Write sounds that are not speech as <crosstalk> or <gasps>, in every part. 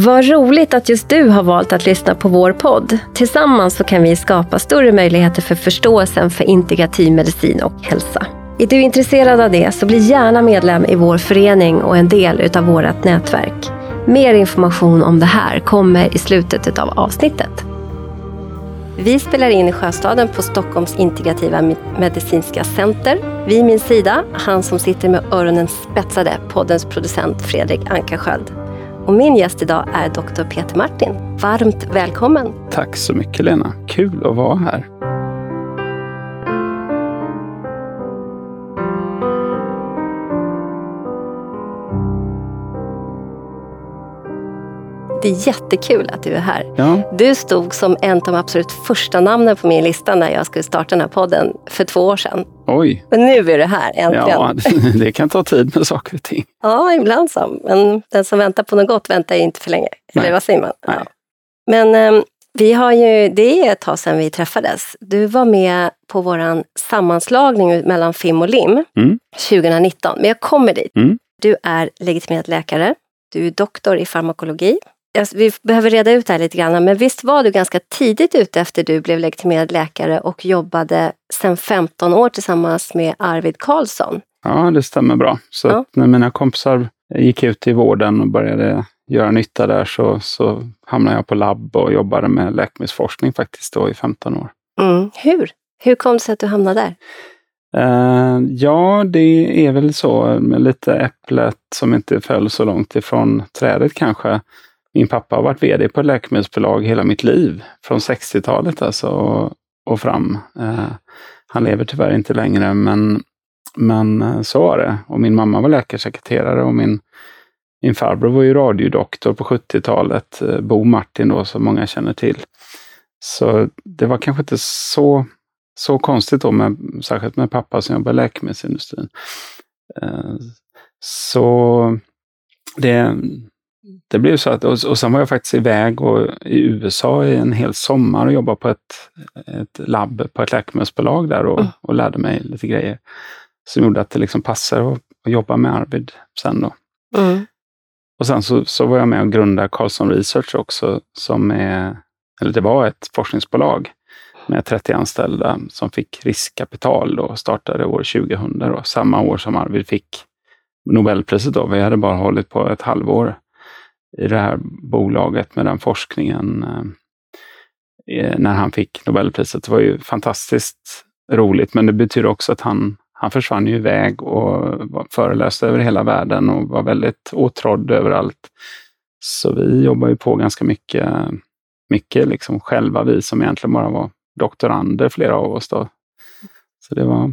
Vad roligt att just du har valt att lyssna på vår podd. Tillsammans så kan vi skapa större möjligheter för förståelsen för integrativ medicin och hälsa. Är du intresserad av det så bli gärna medlem i vår förening och en del utav vårt nätverk. Mer information om det här kommer i slutet av avsnittet. Vi spelar in i Sjöstaden på Stockholms integrativa medicinska center. Vid min sida, han som sitter med öronen spetsade, poddens producent Fredrik Ankarsköld. Och min gäst idag är doktor Peter Martin. Varmt välkommen! Tack så mycket Lena. Kul att vara här. Det är jättekul att du är här. Ja. Du stod som en av de absolut första namnen på min lista när jag skulle starta den här podden för två år sedan. Oj! Men nu är du här, äntligen. Ja, <laughs> det kan ta tid med saker och ting. Ja, ibland så. Men den som väntar på något gott väntar inte för länge. Nej. Eller vad säger man? Nej. Ja. Men eh, vi har ju, det är ett tag sedan vi träffades. Du var med på vår sammanslagning mellan FIM och LIM Mm. 2019. Men jag kommer dit. Mm. Du är legitimerad läkare. Du är doktor i farmakologi. Alltså, vi behöver reda ut det här lite grann, men visst var du ganska tidigt ute efter du blev legitimerad läkare och jobbade sedan 15 år tillsammans med Arvid Karlsson? Ja, det stämmer bra. Så Ja. när mina kompisar gick ut i vården och började göra nytta där så, så hamnade jag på labb och jobbade med läkemedelsforskning faktiskt då i 15 år. Mm. Hur? Hur kom det sig att du hamnade där? Eh, ja, det är väl så med lite äpplet som inte föll så långt ifrån trädet kanske. Min pappa har varit VD på ett läkemedelsbolag hela mitt liv, från 60-talet alltså och, och fram. Eh, han lever tyvärr inte längre, men, men eh, så var det. Och min mamma var läkarsekreterare och min, min farbror var ju radiodoktor på 70-talet, eh, Bo Martin då, som många känner till. Så det var kanske inte så så konstigt då, med, särskilt med pappa som jobbar i läkemedelsindustrin. Eh, Så det, det blev så att, och, och sen var jag faktiskt iväg och, i USA i en hel sommar och jobbade på ett, ett labb på ett läkemedelsbolag där och, Mm. och lärde mig lite grejer. Som gjorde att det liksom passade att, att jobba med Arvid sen då. Mm. Och sen så, så var jag med och grundade Carlson Research också, som är, eller det var ett forskningsbolag med 30 anställda som fick riskkapital då, och startade år 2000, då, samma år som Arvid fick Nobelpriset. Då. Vi hade bara hållit på ett halvår i det här bolaget med den forskningen eh, eh, när han fick Nobelpriset. Det var ju fantastiskt roligt, men det betyder också att han, han försvann ju iväg och föreläste över hela världen och var väldigt åtrådd överallt. Så vi jobbar ju på ganska mycket, mycket liksom själva, vi som egentligen bara var doktorander, flera av oss. Då. Så det var,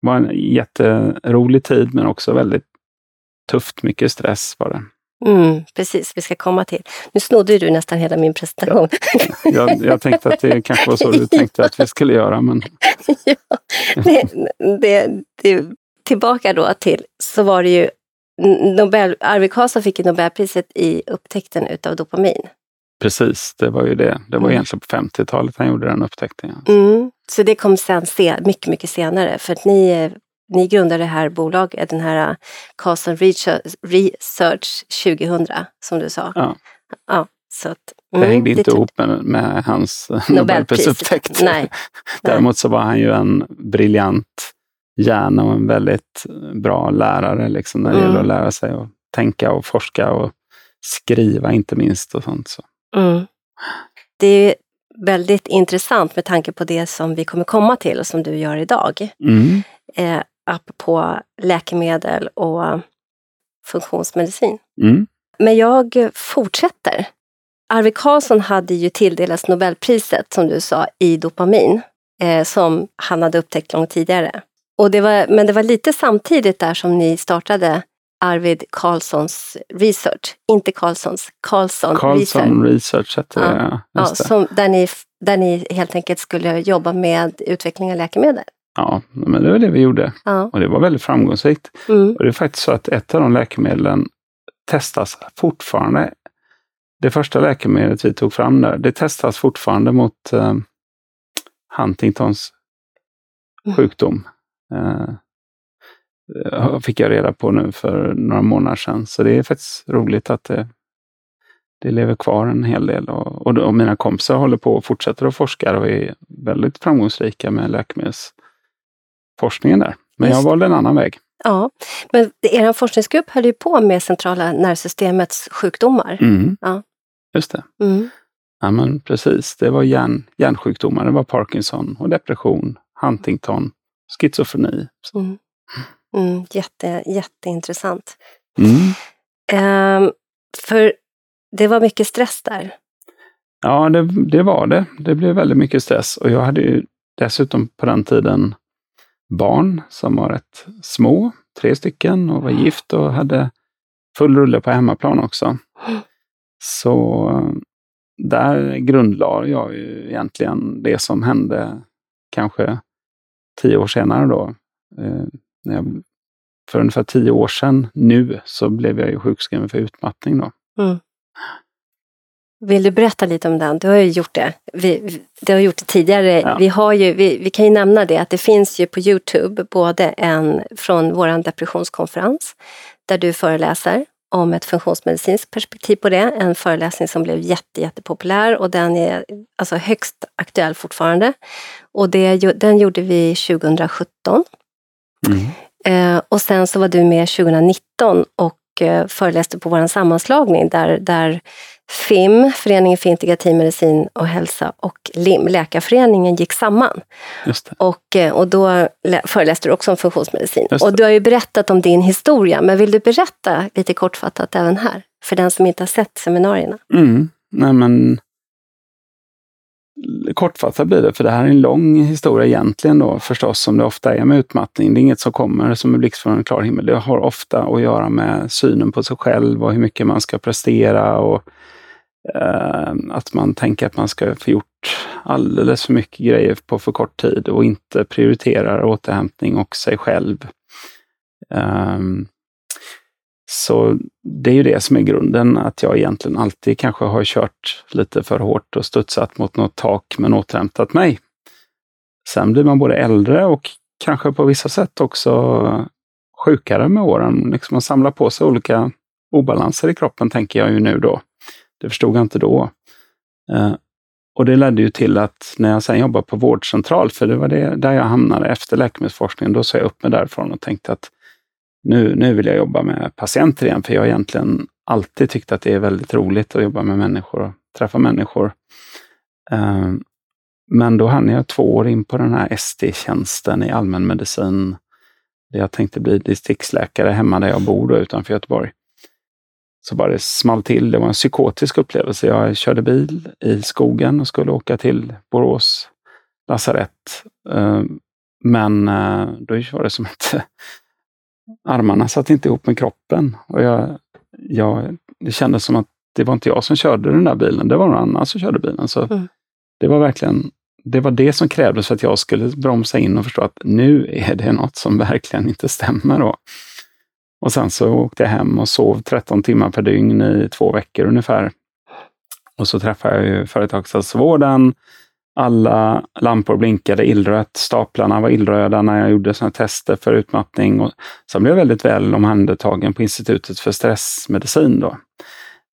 var en jätterolig tid, men också väldigt tufft. Mycket stress var det. Mm, precis, vi ska komma till. Nu snodde du nästan hela min presentation. Jag, jag tänkte att det kanske var så du tänkte att vi skulle göra, men <laughs> ja, det, det, det, tillbaka då till, så var det ju Nobel, Arvid Carlsson fick ju Nobelpriset i upptäckten utav dopamin. precis, det var ju det. Det var Mm. egentligen på 50-talet han gjorde den upptäckten. ja. Mm. Så det kom sen se, mycket, mycket senare. För att ni, ni grundade det här bolaget, den här eh, Carlson Research, Research 2000, som du sa. Ja. Ja, så att, Det mm, hängde inte ihop med, med hans Nobelpris. Nobelprisupptäckt. Nej. <laughs> Däremot så var han ju en briljant hjärna och en väldigt bra lärare liksom, när det Mm. gäller att lära sig att tänka och forska och skriva inte minst. och sånt. Så. Mm. Det är väldigt intressant med tanke på det som vi kommer komma till och som du gör idag. Mm. Eh, apropå läkemedel och funktionsmedicin. Mm. Men jag fortsätter. Arvid Carlsson hade ju tilldelats Nobelpriset, som du sa, i dopamin, eh, som han hade upptäckt långt tidigare. Och det var, men det var lite samtidigt där som ni startade Arvid Carlssons Research, inte Carlssons, Carlson, Research. Carlson Research det, ja. Ja, som, där, ni, där ni helt enkelt skulle jobba med utveckling av läkemedel. Ja, men det var det vi gjorde. Ja. Och det var väldigt framgångsrikt. Mm. Och det är faktiskt så att ett av de läkemedlen testas fortfarande. Det första läkemedlet vi tog fram där, det testas fortfarande mot eh, Huntingtons Mm. sjukdom. Eh, eh, fick jag reda på nu för några månader sedan. Så det är faktiskt roligt att det, det lever kvar en hel del och, och, och mina kompisar håller på och fortsätter att forska och är väldigt framgångsrika med läkemedelsforskningen där. Men Just. jag valde en annan väg. Ja, men er forskningsgrupp höll ju på med centrala nervsystemets sjukdomar. Mm. Ja. Just det. Mm. Ja, men precis. Det var hjärn, hjärnsjukdomar. Det var Parkinson och depression, Huntington, schizofreni. Mm. Mm, jätte, jätteintressant. Um, för det var mycket stress där. Ja, det, det, var det. Det blev väldigt mycket stress och jag hade ju dessutom på den tiden barn som var rätt små, tre stycken och var gift och hade full rulle på hemmaplan också. <gasps> Så där grundlade jag ju egentligen det som hände kanske tio år senare då. Eh, när jag, för ungefär tio år sedan nu så blev jag ju sjukskriven för utmattning. Då. Mm. Vill du berätta lite om den? Du har ju gjort det. Vi, du har gjort det tidigare. Ja. Vi, har ju, vi, vi, kan ju nämna det att det finns ju på Youtube både en från vår depressionskonferens där du föreläser om ett funktionsmedicinskt perspektiv på det. En föreläsning som blev jätte, jättepopulär och den är alltså högst aktuell fortfarande. Och det, den gjorde vi 2017. Mm. Eh, och sen så var du med 2019 och föreläste på vår sammanslagning där, där FIM, Föreningen för integrativ medicin och hälsa och LIM, Läkarföreningen, gick samman. Och, eh, och då föreläste du också om funktionsmedicin. Och du har ju berättat om din historia, men vill du berätta lite kortfattat även här? För den som inte har sett seminarierna. Mm. Nej, men kortfattat blir det, för det här är en lång historia egentligen då förstås, som det ofta är med utmattning. Det är inget som kommer som en blixt från en klar himmel. Det har ofta att göra med synen på sig själv och hur mycket man ska prestera och eh, att man tänker att man ska få gjort alldeles för mycket grejer på för kort tid och inte prioriterar återhämtning och sig själv. Um, så det är ju det som är grunden, att jag egentligen alltid kanske har kört lite för hårt och studsat mot något tak men återhämtat mig. Sen blir man både äldre och kanske på vissa sätt också sjukare med åren. Liksom man samlar på sig olika obalanser i kroppen, tänker jag ju nu då. Det förstod jag inte då. Eh, och det ledde ju till att när jag sen jobbade på vårdcentral, för det var det där jag hamnade efter läkemedelsforskningen, då sa jag upp mig därifrån och tänkte att nu, nu vill jag jobba med patienter igen, för jag har egentligen alltid tyckt att det är väldigt roligt att jobba med människor och träffa människor. Eh, men då hann jag två år in på den här ST-tjänsten i allmänmedicin. Jag tänkte bli distriktsläkare hemma där jag bor då, utanför Göteborg. Så bara det small till. Det var en psykotisk upplevelse. Jag körde bil i skogen och skulle åka till Borås lasarett. Eh, men eh, då var det som att armarna satt inte ihop med kroppen. Och jag, jag, det kändes som att det var inte jag som körde den där bilen, det var någon annan som körde bilen. Så mm. Det var verkligen det var det som krävdes för att jag skulle bromsa in och förstå att nu är det något som verkligen inte stämmer. Då. Och sen så åkte jag hem och sov 13 timmar per dygn i två veckor ungefär. Och så träffade jag ju företagshälsovården alla lampor blinkade illrött, staplarna var illröda när jag gjorde sådana tester för utmattning. Och sen blev jag väldigt väl omhändertagen på Institutet för stressmedicin då,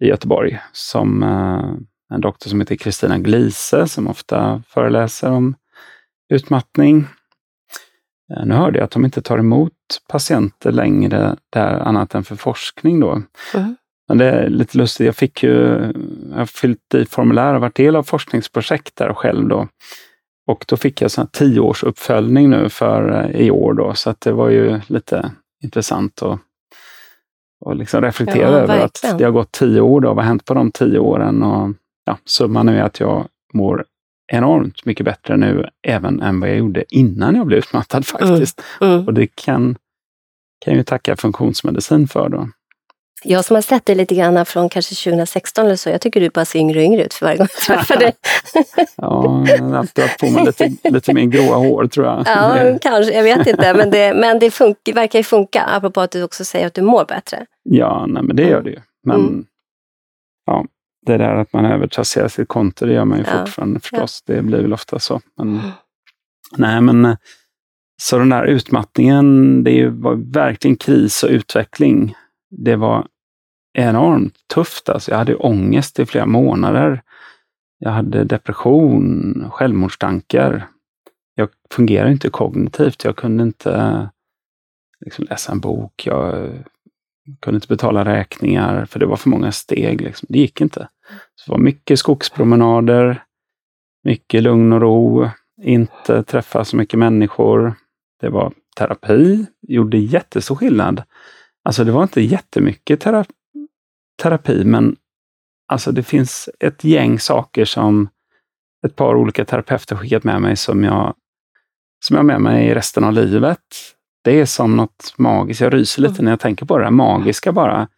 i Göteborg, som eh, en doktor som heter Kristina Glise, som ofta föreläser om utmattning. Eh, nu hörde jag att de inte tar emot patienter längre där annat än för forskning då. Mm. Men det är lite lustigt, jag fick ju, jag har fyllt i formulär och varit del av forskningsprojekt där själv då. Och då fick jag sån tioårsuppföljning nu för eh, i år då, så att det var ju lite intressant att och liksom reflektera ja, över att det har gått tio år. Då. Vad har hänt på de tio åren? Och, ja, summan är att jag mår enormt mycket bättre nu, även än vad jag gjorde innan jag blev utmattad faktiskt. Mm. Mm. Och det kan, kan jag ju tacka funktionsmedicin för. Då. Jag som har sett dig lite grann från kanske 2016 eller så, jag tycker du bara ser yngre och yngre ut för varje gång jag träffar dig. <laughs> ja, jag har alltid haft på mig lite, lite mer gråa hår tror jag. ja, kanske, jag vet inte, men det, men det fun verkar ju funka, apropå att du också säger att du mår bättre. Ja, nej, men det gör det ju. Men mm. ja, det där att man övertrasserar sitt konto, det gör man ju ja. fortfarande förstås. Ja. Det blir väl ofta så. Men, mm. Nej, men så den där utmattningen, det var verkligen kris och utveckling det var enormt tufft. Alltså jag hade ångest i flera månader. Jag hade depression, självmordstankar. Jag fungerade inte kognitivt. Jag kunde inte liksom, läsa en bok. Jag kunde inte betala räkningar för det var för många steg. Liksom. Det gick inte. Så det var mycket skogspromenader, mycket lugn och ro, inte träffa så mycket människor. Det var terapi, gjorde jättestor skillnad. Alltså det var inte jättemycket tera terapi, men alltså det finns ett gäng saker som ett par olika terapeuter skickat med mig som jag, som jag har med mig resten av livet. Det är som något magiskt. Jag ryser lite när jag tänker på det där magiska bara.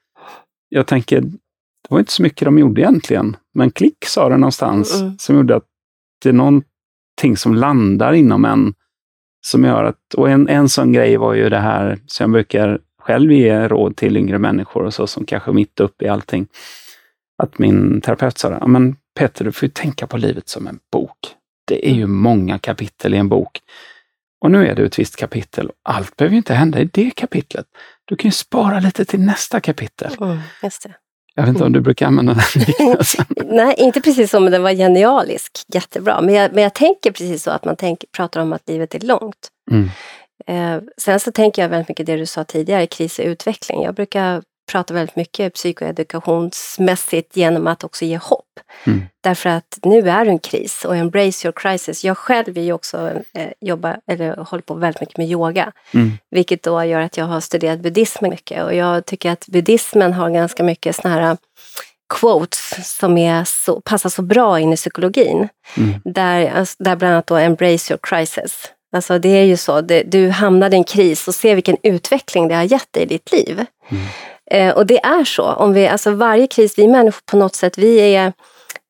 Jag tänker, det var inte så mycket de gjorde egentligen, men klick sa det någonstans mm. som gjorde att det är någonting som landar inom en som gör att, och en, en sån grej var ju det här som jag brukar själv ge råd till yngre människor och så som kanske är mitt uppe i allting. Att min terapeut sa, men Peter, du får ju tänka på livet som en bok. Det är ju många kapitel i en bok. Och nu är det ett visst kapitel. Allt behöver inte hända i det kapitlet. Du kan ju spara lite till nästa kapitel. Mm, just det. Jag vet inte om du brukar använda den <laughs> liknelsen? Nej, inte precis som den var genialisk. Jättebra. Men jag, men jag tänker precis så att man tänker, pratar om att livet är långt. Mm. Eh, sen så tänker jag väldigt mycket det du sa tidigare, kris och utveckling. Jag brukar prata väldigt mycket psykoedukationsmässigt genom att också ge hopp. Mm. Därför att nu är det en kris och embrace your crisis. Jag själv är ju också, eh, jobbar, eller håller på väldigt mycket med yoga. Mm. Vilket då gör att jag har studerat buddhismen mycket och jag tycker att buddhismen har ganska mycket såna här quotes som är så, passar så bra in i psykologin. Mm. Där, alltså, där bland annat då embrace your crisis. Alltså det är ju så, det, du hamnade i en kris och se vilken utveckling det har gett dig i ditt liv. Mm. Eh, och det är så. Om vi, alltså varje kris, vi människor på något sätt, vi är,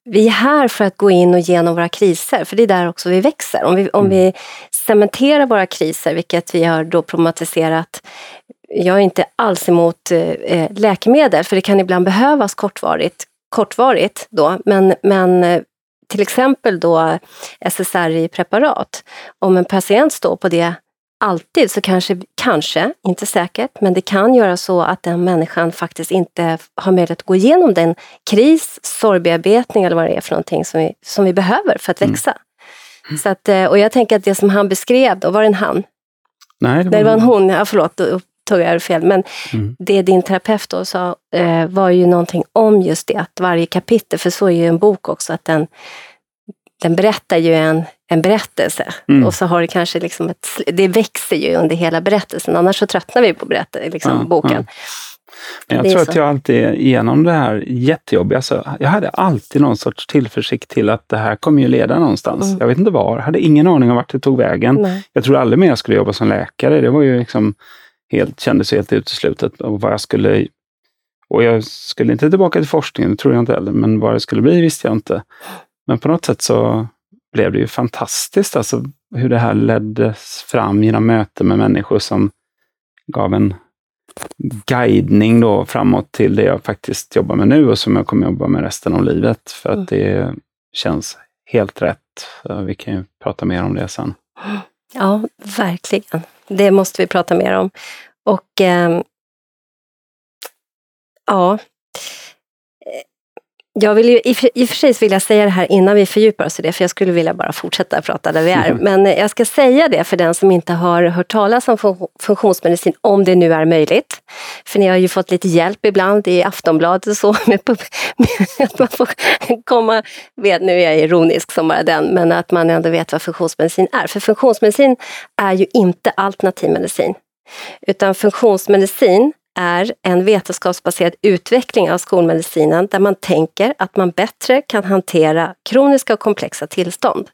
vi är här för att gå in och genom våra kriser, för det är där också vi växer. Om vi, om mm. vi cementerar våra kriser, vilket vi har då problematiserat jag är inte alls emot eh, läkemedel, för det kan ibland behövas kortvarigt, kortvarigt då, men, men eh, till exempel då SSRI-preparat, om en patient står på det alltid så kanske, kanske, inte säkert, men det kan göra så att den människan faktiskt inte har möjlighet att gå igenom den kris, sorgbearbetning eller vad det är för någonting som vi, som vi behöver för att mm. växa. Mm. Så att, eh, och jag tänker att det som han beskrev, då var det en han? Nej, det var, det var en hon. Ja, förlåt, då tog jag det fel. Men mm. det din terapeut då sa eh, var ju någonting om just det, att varje kapitel, för så är ju en bok också, att den, den berättar ju en, en berättelse. Mm. Och så har det kanske liksom ett, det växer ju under hela berättelsen, annars så tröttnar vi på berätt, liksom, ja, boken. Ja. Men jag tror så. att jag alltid genom det här jättejobbiga, alltså, jag hade alltid någon sorts tillförsikt till att det här kommer ju leda någonstans. Mm. Jag vet inte var, hade ingen aning om vart det tog vägen. Nej. Jag tror aldrig mer jag skulle jobba som läkare. Det var ju liksom helt, kändes helt uteslutet. Och vad jag skulle och jag skulle inte tillbaka till forskningen, det tror jag inte heller, men vad det skulle bli visste jag inte. Men på något sätt så blev det ju fantastiskt, alltså hur det här leddes fram genom möten med människor som gav en guidning då framåt till det jag faktiskt jobbar med nu och som jag kommer jobba med resten av livet. För att mm. det känns helt rätt. Vi kan ju prata mer om det sen. Ja, verkligen. Det måste vi prata mer om. Och eh, ja, jag vill ju, i, i och för sig vill jag säga det här innan vi fördjupar oss i det, för jag skulle vilja bara fortsätta prata där vi är. Mm. Men jag ska säga det för den som inte har hört talas om funktionsmedicin, om det nu är möjligt. För ni har ju fått lite hjälp ibland i Aftonbladet och så, <laughs> med, med att man får komma, vet, nu är jag ironisk som bara den, men att man ändå vet vad funktionsmedicin är. För funktionsmedicin är ju inte alternativ medicin. Utan funktionsmedicin är en vetenskapsbaserad utveckling av skolmedicinen där man tänker att man bättre kan hantera kroniska och komplexa tillstånd.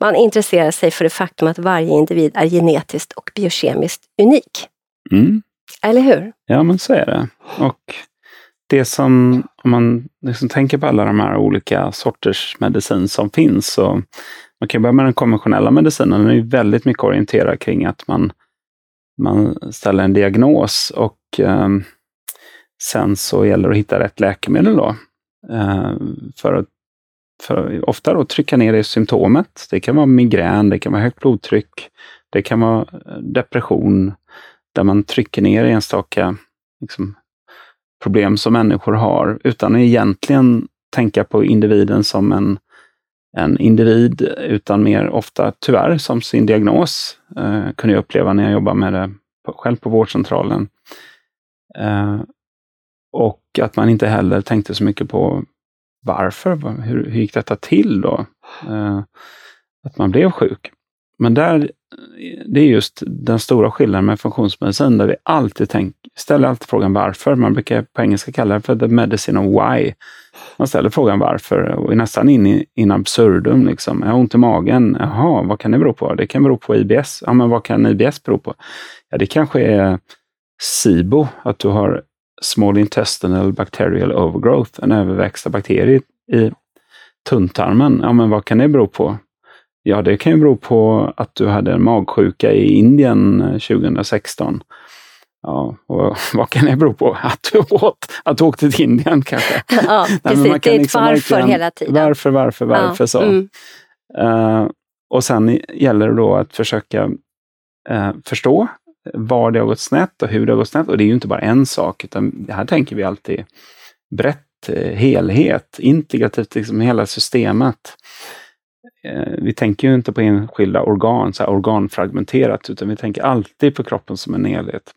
Man intresserar sig för det faktum att varje individ är genetiskt och biokemiskt unik. Mm. Eller hur? Ja, men så är det. Och det som, om man liksom tänker på alla de här olika sorters medicin som finns, så man kan börja med den konventionella medicinen. Den är väldigt mycket orienterad kring att man man ställer en diagnos och eh, sen så gäller det att hitta rätt läkemedel då. Eh, för att för ofta då trycka ner det symptomet. Det kan vara migrän, det kan vara högt blodtryck, det kan vara eh, depression, där man trycker ner enstaka liksom, problem som människor har utan att egentligen tänka på individen som en, en individ, utan mer ofta tyvärr som sin diagnos, eh, kunde jag uppleva när jag jobbade med det på, själv på vårdcentralen. Eh, och att man inte heller tänkte så mycket på varför, hur, hur gick detta till då? Eh, att man blev sjuk. Men där, det är just den stora skillnaden med funktionsmedicin, där vi alltid tänk, ställer alltid frågan varför. Man brukar på engelska kalla det för the medicine of why. Man ställer frågan varför och är nästan in i in absurdum. Liksom. Jag har ont i magen. Jaha, vad kan det bero på? Det kan bero på IBS. Ja, men vad kan IBS bero på? Ja, det kanske är SIBO, att du har small intestinal bacterial overgrowth, en överväxt av bakterier i tunntarmen. Ja, men vad kan det bero på? Ja, det kan ju bero på att du hade en magsjuka i Indien 2016. Eh, ja, och <laughs> vad kan det bero på? Att du, åt, att du åkte till Indien kanske? <laughs> Ja, precis. Nej, det är ett liksom varför hela tiden. Varför, varför, varför ja. så. Mm. Uh, och sen gäller det då att försöka uh, förstå var det har gått snett och hur det har gått snett. Och det är ju inte bara en sak, utan här tänker vi alltid brett, helhet, integrativt, liksom hela systemet. Eh, vi tänker ju inte på enskilda organ, så här organfragmenterat, utan vi tänker alltid på kroppen som en helhet.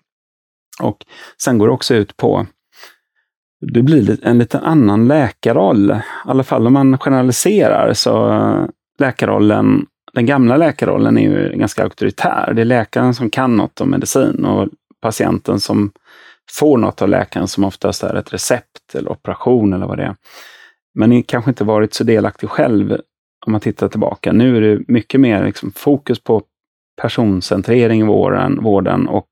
Och sen går det också ut på, det blir en lite annan läkarroll. I alla fall om man generaliserar så eh, läkarrollen, den gamla läkarrollen är ju ganska auktoritär. Det är läkaren som kan något om medicin och patienten som får något av läkaren som oftast är ett recept eller operation eller vad det är. Men kanske inte varit så delaktig själv om man tittar tillbaka. Nu är det mycket mer liksom fokus på personcentrering i vården, vården och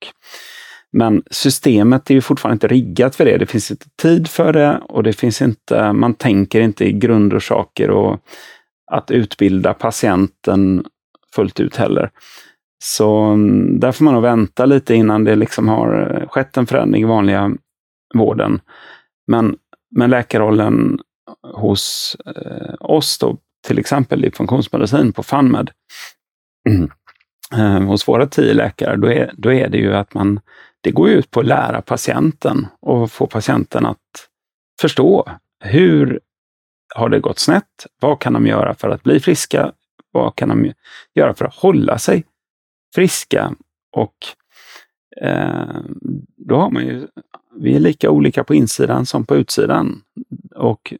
men systemet är ju fortfarande inte riggat för det. Det finns inte tid för det och det finns inte, man tänker inte i grundorsaker och att utbilda patienten fullt ut heller. Så mm, där får man nog vänta lite innan det liksom har eh, skett en förändring i vanliga vården. Men, men läkarrollen hos eh, oss då till exempel i funktionsmedicin på FanMed, mm. eh, hos våra tio läkare, då är, då är det ju att man, det går ut på att lära patienten och få patienten att förstå hur har det gått snett? Vad kan de göra för att bli friska? Vad kan de göra för att hålla sig friska? Och eh, då har man ju, vi är lika olika på insidan som på utsidan. Och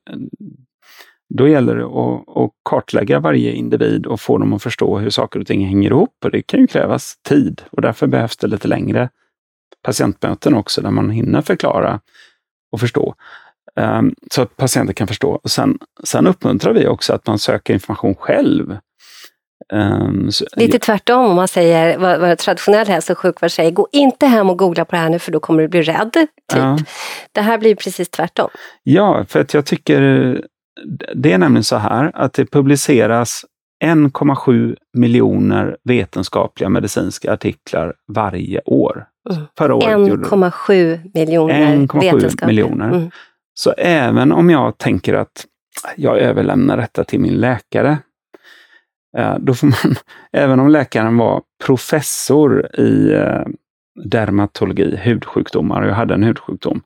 då gäller det att, att, kartlägga varje individ och få dem att förstå hur saker och ting hänger ihop. Och det kan ju krävas tid och därför behövs det lite längre patientmöten också, där man hinner förklara och förstå. Um, så att patienter kan förstå. Och sen, sen uppmuntrar vi också att man söker information själv. Um, så, Lite tvärtom om man säger vad, vad traditionell hälso och sjukvård säger, gå inte hem och googla på det här nu för då kommer du bli rädd. Typ. Ja. Det här blir precis tvärtom. Ja, för att jag tycker det är nämligen så här att det publiceras 1,7 miljoner vetenskapliga medicinska artiklar varje år. 1,7 miljoner 1,7 miljoner. Mm. Så även om jag tänker att jag överlämnar detta till min läkare, eh, då får man, <laughs> även om läkaren var professor i eh, dermatologi, hudsjukdomar, och jag hade en hudsjukdom.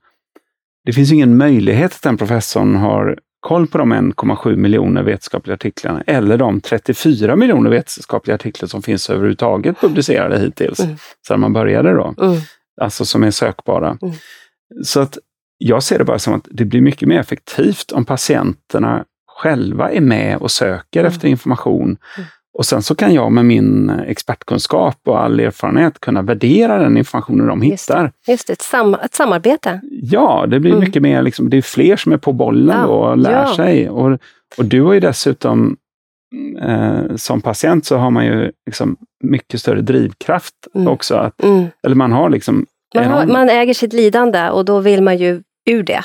Det finns ingen möjlighet att den professorn har koll på de 1,7 miljoner vetenskapliga artiklarna eller de 34 miljoner vetenskapliga artiklar som finns överhuvudtaget publicerade hittills, mm. sedan man började då. Mm. Alltså som är sökbara. Mm. Så att jag ser det bara som att det blir mycket mer effektivt om patienterna själva är med och söker mm. efter information mm. Och sen så kan jag med min expertkunskap och all erfarenhet kunna värdera den informationen de just hittar. Just det, ett, sam ett samarbete. Ja, det blir mm. mycket mer, liksom, det är fler som är på bollen ja. och lär ja. sig. Och, och du har ju dessutom, eh, som patient så har man ju liksom mycket större drivkraft mm. också. Att, mm. Eller man har liksom... Man, har, man äger sitt lidande och då vill man ju ur det.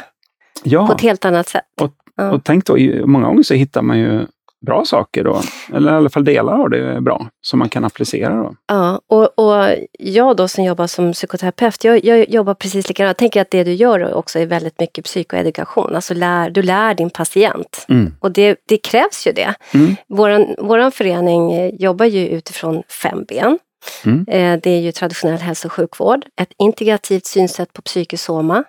Ja. På ett helt annat sätt. Och, ja. och tänk då, många gånger så hittar man ju bra saker då, eller i alla fall delar av det är bra, som man kan applicera. Då. Ja, och, och jag då som jobbar som psykoterapeut, jag, jag jobbar precis likadant. Jag tänker att det du gör också är väldigt mycket psykoedukation, alltså lär, du lär din patient. Mm. Och det, det, krävs ju det. Mm. Våran, våran förening jobbar ju utifrån fem ben. Mm. Eh, det är ju traditionell hälso och sjukvård, ett integrativt synsätt på psykosoma,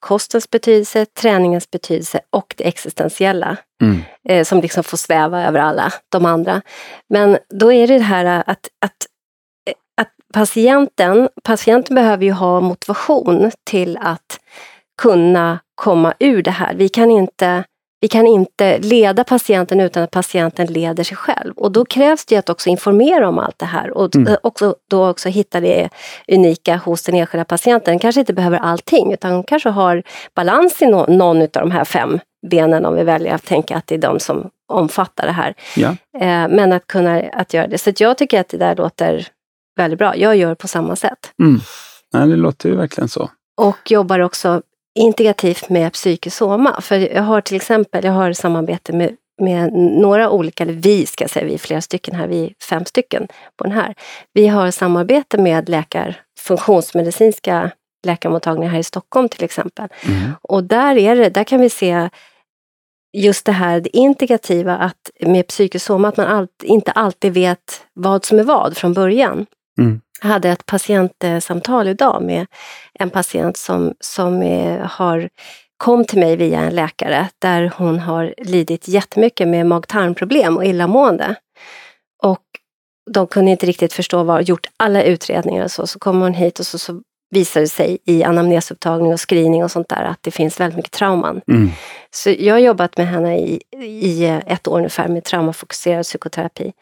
kostens betydelse, träningens betydelse och det existentiella mm. Eh, som liksom får sväva över alla de andra. Men då är det det här att, att, att patienten, patienten behöver ju ha motivation till att kunna komma ur det här. Vi kan inte vi kan inte leda patienten utan att patienten leder sig själv. Och då krävs det att också informera om allt det här och mm. också, då också hitta det unika hos den enskilda patienten. Den kanske inte behöver allting utan kanske har balans i no någon av de här fem benen om vi väljer att tänka att det är de som omfattar det här. Ja. Eh, men att kunna att göra det. Så jag tycker att det där låter väldigt bra. Jag gör på samma sätt. Mm. Nej, det låter ju verkligen så. Och jobbar också integrativt med psykosoma. För jag har till exempel, jag har samarbete med, med några olika, eller vi ska jag säga, vi är flera stycken här, vi är fem stycken på den här. Vi har samarbete med läkar, funktionsmedicinska läkarmottagningar här i Stockholm till exempel. Mm. Och där, är det, där kan vi se just det här det integrativa att med psykosoma, att man all, inte alltid vet vad som är vad från början. Mm. Jag hade ett patientsamtal idag med en patient som, som har kom till mig via en läkare där hon har lidit jättemycket med mag-tarmproblem och illamående. Och de kunde inte riktigt förstå vad, gjort alla utredningar och så, så kommer hon hit och så, så visar det sig i anamnesupptagning och screening och sånt där att det finns väldigt mycket trauman. Mm. Så jag har jobbat med henne i, i ett år ungefär med traumafokuserad psykoterapi.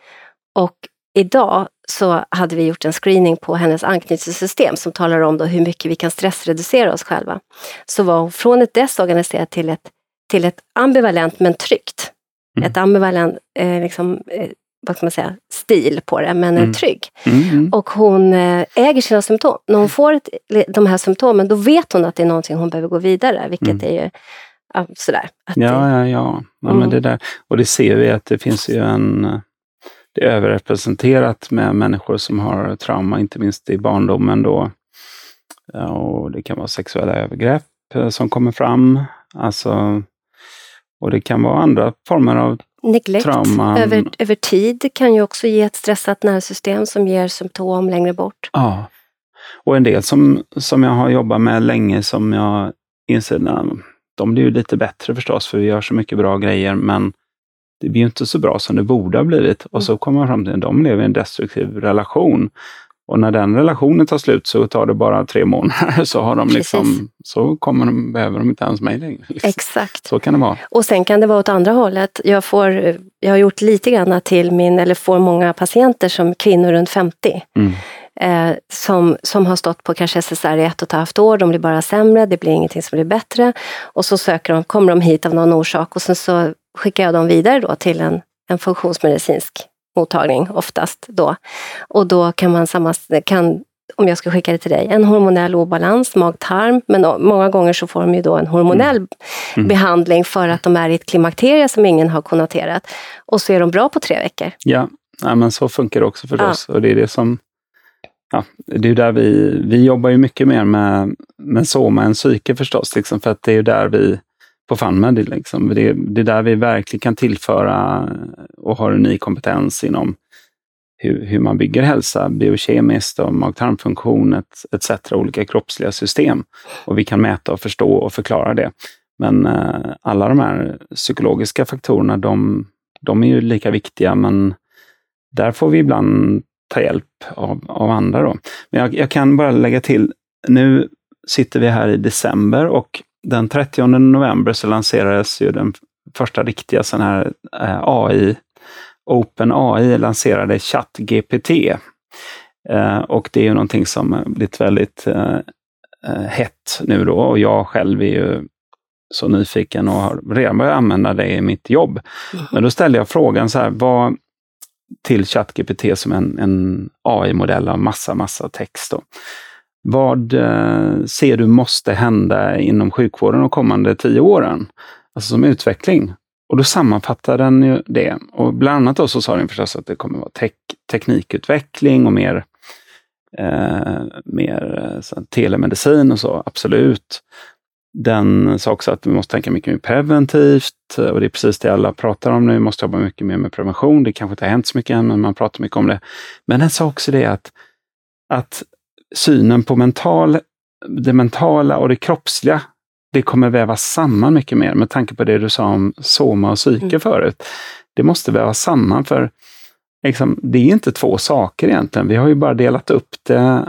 Och idag så hade vi gjort en screening på hennes anknytningssystem som talar om då hur mycket vi kan stressreducera oss själva. Så var hon från ett desorganiserat till ett, till ett ambivalent men tryggt. Mm. Ett ambivalent eh, liksom, eh, vad ska man säga, stil på det, men mm. är trygg. Mm, mm. Och hon eh, äger sina symptom. När hon får ett, de här symptomen, då vet hon att det är någonting hon behöver gå vidare, vilket mm. är ju sådär. ja, ja, ja. ja men det där. Och det ser vi att det finns ju en det är överrepresenterat med människor som har trauma, inte minst i barndomen då. Och det kan vara sexuella övergrepp eh, som kommer fram. Alltså, och det kan vara andra former av Neglect trauma. Över, över tid kan ju också ge ett stressat nervsystem som ger symptom längre bort. Ja. Och en del som, som jag har jobbat med länge som jag inser, de blir ju lite bättre förstås, för vi gör så mycket bra grejer, men det blir ju inte så bra som det borde ha blivit. Och så kommer man fram till att de lever i en destruktiv relation. Och när den relationen tar slut så tar det bara tre månader <laughs> så har de liksom, så kommer de, behöver de inte ens mig längre. Liksom. <laughs> Exakt. Så kan det vara. Och sen kan det vara åt andra hållet. Jag, får, jag har gjort lite grann till min, eller får många patienter som kvinnor runt 50. Mm. Eh, som, som har stått på kanske SSR i ett och ett halvt år, de blir bara sämre, det blir ingenting som blir bättre. Och så söker de, kommer de hit av någon orsak och sen så skickar jag dem vidare då till en, en funktionsmedicinsk mottagning oftast då. Och då kan man samma, kan, om jag ska skicka det till dig, en hormonell obalans, mag-tarm, men många gånger så får de ju då en hormonell mm. Mm. behandling för att de är i ett klimakterie som ingen har konnoterat. Och så är de bra på tre veckor. Ja, ja men så funkar det också förstås. Ja. Och det är det som Ja, det är där vi, vi jobbar ju mycket mer med, med soma än psyke förstås, liksom, för att det är där vi på FunMed. Liksom. Det, det är där vi verkligen kan tillföra och har en ny kompetens inom hur, hur man bygger hälsa biokemiskt och mag-tarmfunktion etc. Olika kroppsliga system. Och vi kan mäta och förstå och förklara det. Men eh, alla de här psykologiska faktorerna, de, de är ju lika viktiga, men där får vi ibland ta hjälp av, av andra. Då. Men jag, jag kan bara lägga till, nu sitter vi här i december och den 30 november så lanserades ju den första riktiga sån här eh, AI, Open AI lanserade ChatGPT. Eh, och det är ju någonting som blivit väldigt eh, hett nu då och jag själv är ju så nyfiken och har redan börjat använda det i mitt jobb. Mm. Men då ställde jag frågan så här, vad, till ChatGPT som en, en AI-modell av massa, massa text. Då. Vad eh, ser du måste hända inom sjukvården de kommande tio åren? Alltså som utveckling. Och då sammanfattar den ju det. Och bland annat då så sa den förstås att det kommer vara tek teknikutveckling och mer, eh, mer eh, så, telemedicin och så, absolut. Den sa också att vi måste tänka mycket mer preventivt och det är precis det alla pratar om nu. Vi måste jobba mycket mer med prevention. Det kanske inte har hänt så mycket än, men man pratar mycket om det. Men den sa också det att att synen på mental, det mentala och det kroppsliga, det kommer vävas samman mycket mer med tanke på det du sa om soma och psyke mm. förut. Det måste vävas samman för liksom, det är inte två saker egentligen. Vi har ju bara delat upp det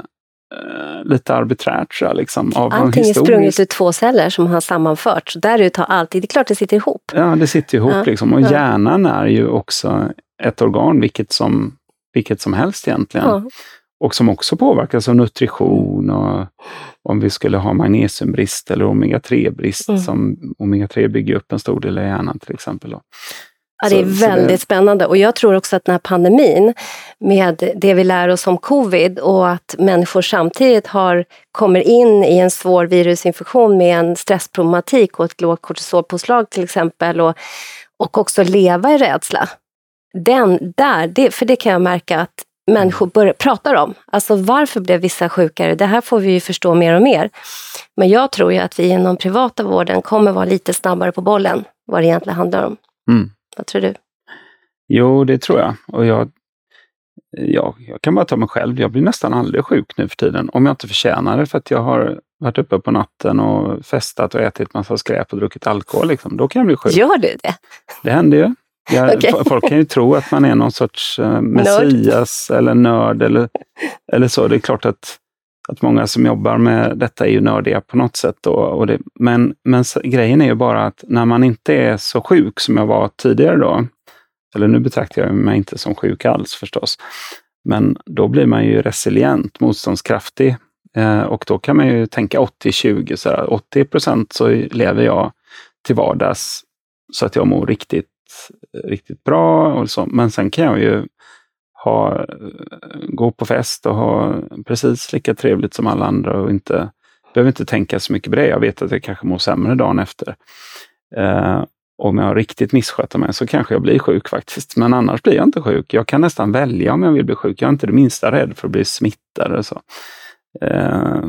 eh, lite arbiträrt. Så, liksom, av Allting är sprunget ur två celler som har sammanförts. Därut har alltid, det är klart det sitter ihop. Ja, det sitter ihop. Ja. Liksom. Och hjärnan är ju också ett organ, vilket som, vilket som helst egentligen. Ja. Och som också påverkas av nutrition och om vi skulle ha magnesiumbrist eller omega-3-brist. Mm. som Omega-3 bygger upp en stor del av hjärnan till exempel. Då. Ja, det är väldigt det... spännande och jag tror också att den här pandemin med det vi lär oss om covid och att människor samtidigt har, kommer in i en svår virusinfektion med en stressproblematik och ett lågt kortisolpåslag till exempel och, och också leva i rädsla. Den där, det, för det kan jag märka att människor börjar, pratar om. Alltså varför blev vissa sjukare? Det här får vi ju förstå mer och mer. Men jag tror ju att vi inom privata vården kommer vara lite snabbare på bollen vad det egentligen handlar om. Mm. Vad tror du? Jo, det tror jag. Och jag, ja, jag kan bara ta mig själv. Jag blir nästan aldrig sjuk nu för tiden. Om jag inte förtjänar det för att jag har varit uppe på natten och festat och ätit massa skräp och druckit alkohol. Liksom. Då kan jag bli sjuk. Gör du det? Det händer ju. Jag, okay. Folk kan ju tro att man är någon sorts uh, messias nörd. eller nörd eller, eller så. Det är klart att, att många som jobbar med detta är ju nördiga på något sätt. Då, och det, men, men grejen är ju bara att när man inte är så sjuk som jag var tidigare då, eller nu betraktar jag mig inte som sjuk alls förstås, men då blir man ju resilient, motståndskraftig. Eh, och då kan man ju tänka 80-20, 80 procent så lever jag till vardags så att jag mår riktigt riktigt bra. Och så. Men sen kan jag ju ha, gå på fest och ha precis lika trevligt som alla andra och inte, behöver inte tänka så mycket på det. Jag vet att jag kanske mår sämre dagen efter. Eh, om jag riktigt missköter mig så kanske jag blir sjuk faktiskt. Men annars blir jag inte sjuk. Jag kan nästan välja om jag vill bli sjuk. Jag är inte det minsta rädd för att bli smittad. Och så. Eh,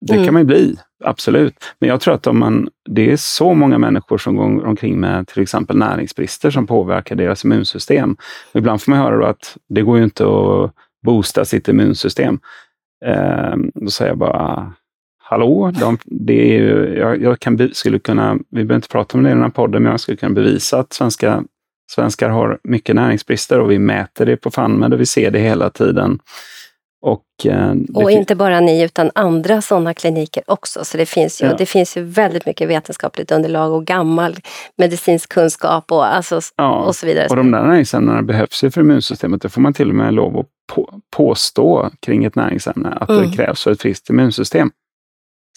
det mm. kan man ju bli, absolut. Men jag tror att om man, det är så många människor som går omkring med till exempel näringsbrister som påverkar deras immunsystem. Ibland får man höra att det går ju inte att boosta sitt immunsystem. Eh, då säger jag bara, hallå, de, det är ju, jag, jag, kan, skulle kunna, vi behöver inte prata om det i den här podden, men jag skulle kunna bevisa att svenska, svenskar har mycket näringsbrister och vi mäter det på FANMED och vi ser det hela tiden. Och, eh, och inte bara ni utan andra sådana kliniker också. Så det finns, ju, ja. det finns ju väldigt mycket vetenskapligt underlag och gammal medicinsk kunskap och, alltså, ja. och så vidare. Och de där näringsämnena behövs ju för immunsystemet. Det får man till och med lov att på, påstå kring ett näringsämne, att mm. det krävs för ett friskt immunsystem.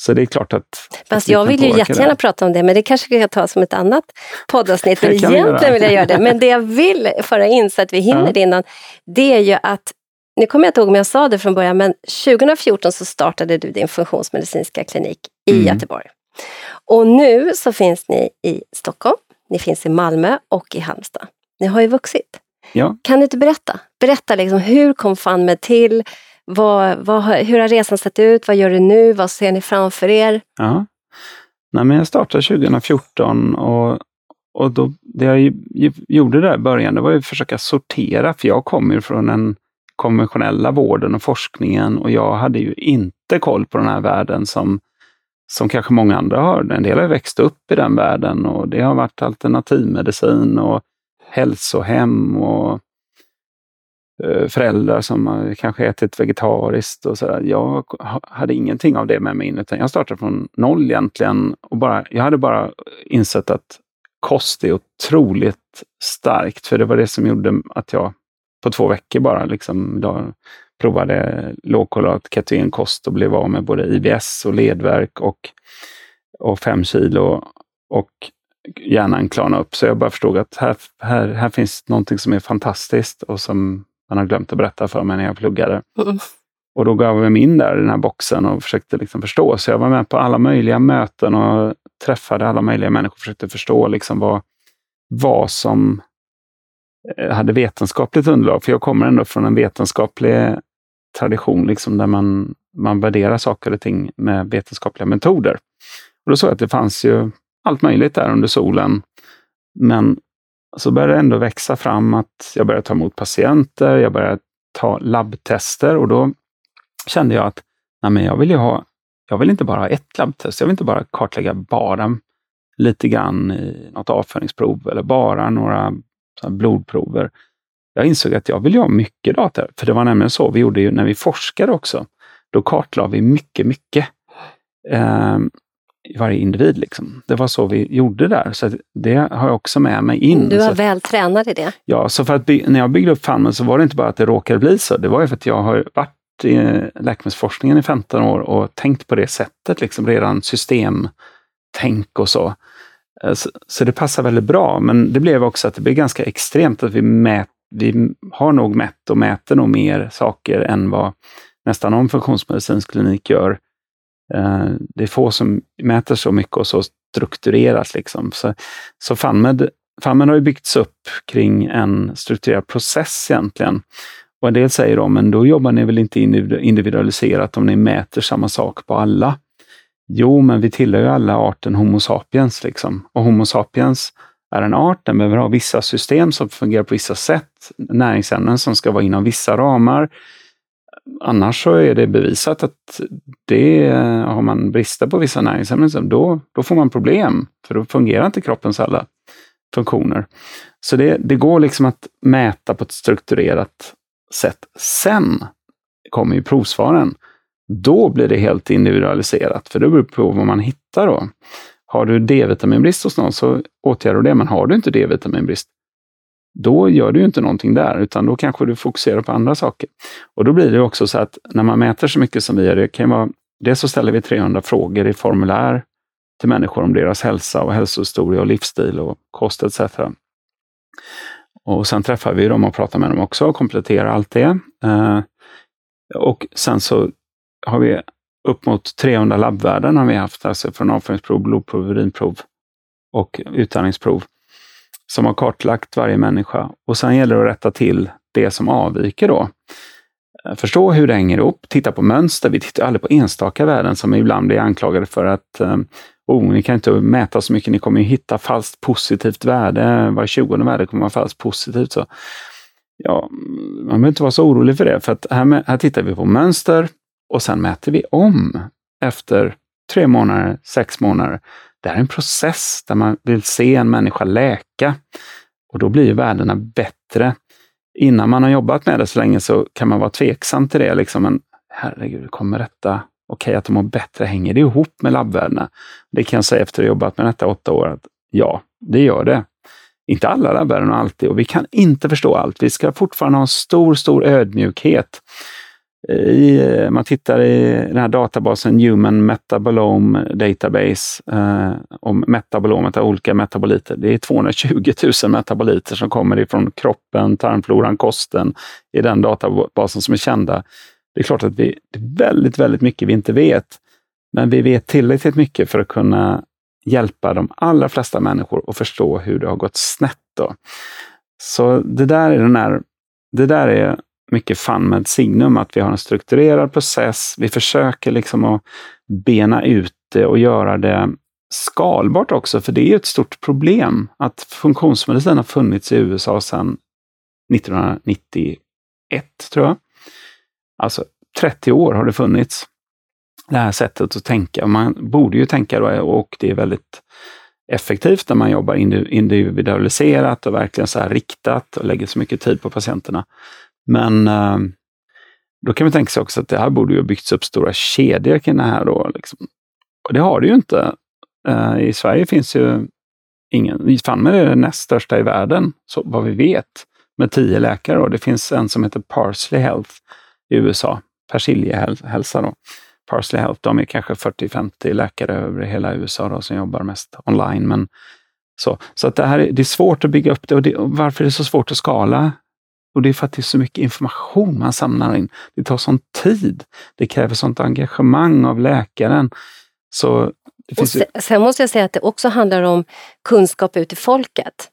Så det är klart att... Fast jag vill ju jättegärna det. prata om det, men det kanske kan jag ta som ett annat poddavsnitt. <laughs> Men egentligen vill jag göra det. Men det jag vill föra in så att vi hinner ja. det innan, det är ju att nu kommer jag inte ihåg om jag sa det från början, men 2014 så startade du din funktionsmedicinska klinik i mm. Göteborg. Och nu så finns ni i Stockholm, ni finns i Malmö och i Halmstad. Ni har ju vuxit. Ja. Kan du inte berätta? Berätta liksom, hur kom FunMed till? Vad, vad, hur har resan sett ut? Vad gör du nu? Vad ser ni framför er? Ja. Nej, men jag startade 2014 och, och då, det jag gjorde där i början det var att försöka sortera, för jag kommer från en konventionella vården och forskningen och jag hade ju inte koll på den här världen som, som kanske många andra har. En del har växt upp i den världen och det har varit alternativmedicin och hälsohem och eh, föräldrar som kanske ätit vegetariskt och sådär. Jag hade ingenting av det med mig in, utan jag startade från noll egentligen. Och bara, jag hade bara insett att kost är otroligt starkt, för det var det som gjorde att jag på två veckor bara. Liksom, då provade lågkolat ketogenkost och blev av med både IBS och ledvärk och, och fem kilo. Och hjärnan klarnade upp. Så jag bara förstod att här, här, här finns någonting som är fantastiskt och som man har glömt att berätta för mig när jag pluggade. Mm. Och då gav jag mig in där i den här boxen och försökte liksom förstå. Så jag var med på alla möjliga möten och träffade alla möjliga människor och försökte förstå liksom vad, vad som Eh, hade vetenskapligt underlag. För jag kommer ändå från en vetenskaplig tradition liksom, där man, man värderar saker och ting med vetenskapliga metoder. Och då såg jag att det fanns ju allt möjligt där under solen. Men så började det ändå växa fram att jag började ta emot patienter, jag började ta labbtester och då kände jag att nej men jag vill ju ha, jag vill inte bara ha ett labbtest, jag vill inte bara kartlägga bara lite grann i något avföringsprov eller bara några blodprover. Jag insåg att jag vill ha mycket data, för det var nämligen så vi gjorde ju när vi forskade också. Då kartlade vi mycket, mycket. Eh, varje individ. Liksom. Det var så vi gjorde där, så det har jag också med mig in. Du var väl tränad i det. Ja, så för att när jag byggde upp Fammen så var det inte bara att det råkade bli så. Det var ju för att jag har varit i läkemedelsforskningen i 15 år och tänkt på det sättet, liksom redan systemtänk och så. Eh, så, så det passar väldigt bra, men det blev också att det blev ganska extremt att vi, mät, vi har nog mätt och mäter nog mer saker än vad nästan någon funktionsmedicinsk klinik gör eh, det är få som mäter så mycket och så strukturerat. Liksom. Så, så FANMED, FANMED har ju byggts upp kring en strukturerad process egentligen. Och en del säger då, men då jobbar ni väl inte individualiserat om ni mäter samma sak på alla? Jo, men vi tillhör ju alla arten Homo sapiens. Liksom. Och Homo sapiens är en art, den behöver ha vissa system som fungerar på vissa sätt, näringsämnen som ska vara inom vissa ramar, annars så är det bevisat att det, eh, har man brister på vissa näringsämnen, då, då får man problem. För då fungerar inte kroppens alla funktioner. Så det, det går liksom att mäta på ett strukturerat sätt. Sen kommer ju provsvaren. Då blir det helt individualiserat, för det beror på vad man hittar då. Har du D-vitaminbrist hos någon så åtgärdar du det, men har du inte D-vitaminbrist, då gör du ju inte någonting där, utan då kanske du fokuserar på andra saker. Och då blir det också så att när man mäter så mycket som vi gör, det kan vara, dels så ställer vi 300 frågor i formulär till människor om deras hälsa och hälsohistoria och livsstil och kost etc. Och sen träffar vi dem och pratar med dem också och kompletterar allt det. Eh, och sen så har vi upp mot 300 labbvärden har vi haft, alltså från avföringsprov, blodprov, urinprov och utandningsprov som har kartlagt varje människa. Och sen gäller det att rätta till det som avviker då. Eh, förstå hur det hänger ihop, titta på mönster. Vi tittar aldrig på enstaka värden som ibland blir anklagade för att eh, oh, ni kan inte mäta så mycket, ni kommer ju hitta falskt positivt värde. Var tjugonde värde kommer vara falskt positivt. Så, ja, man behöver inte vara så orolig för det, för att här, här tittar vi på mönster och sen mäter vi om efter tre månader, sex månader. Det här är en process där man vill se en människa läka och då blir värdena bättre. Innan man har jobbat med det så länge så kan man vara tveksam till det. Liksom, men herregud, kommer detta, okej okay, att de mår bättre, hänger det ihop med labbvärdena? Det kan jag säga efter att ha jobbat med detta åtta år, att ja, det gör det. Inte alla labbvärden alltid och vi kan inte förstå allt. Vi ska fortfarande ha en stor, stor ödmjukhet Eh, i, eh, man tittar i den här databasen Human Metabolome Database eh, om metabolomet av olika metaboliter. Det är 220 000 metaboliter som kommer ifrån kroppen, tarmfloran, kosten i den databasen som är kända. Det är klart att vi, det är väldigt, väldigt mycket vi inte vet. Men vi vet tillräckligt mycket för att kunna hjälpa de allra flesta människor att förstå hur det har gått snett. Då. Så det där är den här, det där är mycket fun med Signum, att vi har en strukturerad process. Vi försöker liksom att bena ut det och göra det skalbart också, för det är ett stort problem att funktionsmedicin har funnits i USA sedan 1991, tror jag. Alltså 30 år har det funnits, det här sättet att tänka. Man borde ju tänka då, och det är väldigt effektivt när man jobbar individualiserat och verkligen så här riktat och lägger så mycket tid på patienterna. Men eh, då kan man tänka sig också att det här borde ju byggts upp stora kedjor kring det här. Då, liksom. Och det har det ju inte. Eh, I Sverige finns ju ingen, Fanmer är det näst största i världen, så vad vi vet, med tio läkare. Då. Det finns en som heter Parsley Health i USA, Persiljehälsa. Då. Parsley Health, de är kanske 40-50 läkare över hela USA då, som jobbar mest online. Men så så att det, här, det är svårt att bygga upp det och, det och varför är det så svårt att skala och det är för att det är så mycket information man samlar in. Det tar sån tid. Det kräver sånt engagemang av läkaren. Så och sen, sen måste jag säga att det också handlar om kunskap ut i folket.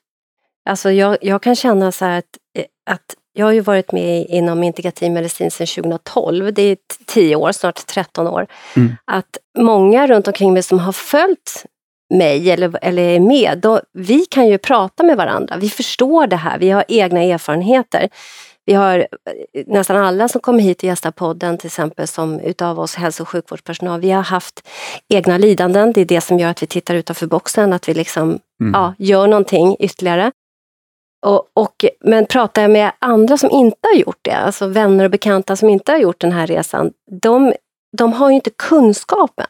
Alltså jag, jag kan känna så här att, eh, att jag har ju varit med inom integrativ medicin sedan 2012, det är 10 år, snart 13 år. Mm. Att många runt omkring mig som har följt mig eller, eller är med, då, vi kan ju prata med varandra. Vi förstår det här, vi har egna erfarenheter. Vi har eh, nästan alla som kommer hit och gästar podden till exempel som utav oss hälso och sjukvårdspersonal, vi har haft egna lidanden. Det är det som gör att vi tittar utanför boxen, att vi liksom mm. ja, gör någonting ytterligare. Och, och, men pratar jag med andra som inte har gjort det, alltså vänner och bekanta som inte har gjort den här resan, de de har ju inte kunskapen.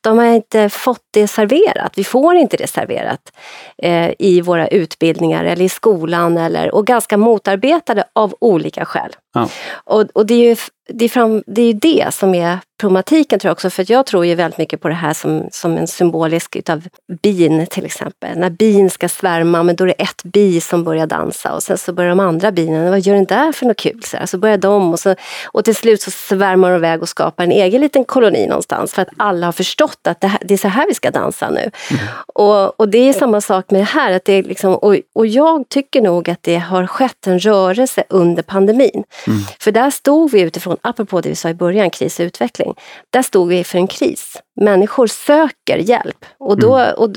De har inte fått det serverat. Vi får inte det serverat eh, i våra utbildningar eller i skolan eller, och ganska motarbetade av olika skäl. Ja. Och, och det är ju det är, fram, det är det som är problematiken tror jag också, för jag tror ju väldigt mycket på det här som, som en symbolisk utav bin till exempel. När bin ska svärma, men då är det ett bi som börjar dansa och sen så börjar de andra binen, vad gör den där för något kul? Så, här, så börjar de och, så, och till slut så svärmar de iväg och skapar en egen liten koloni någonstans för att alla har förstått att det, här, det är så här vi ska dansa nu. Mm. Och, och det är samma sak med det här, att det är liksom, och, och jag tycker nog att det har skett en rörelse under pandemin. Mm. För där stod vi utifrån, apropå det vi sa i början, kris och utveckling. Där stod vi för en kris. Människor söker hjälp och då, mm. och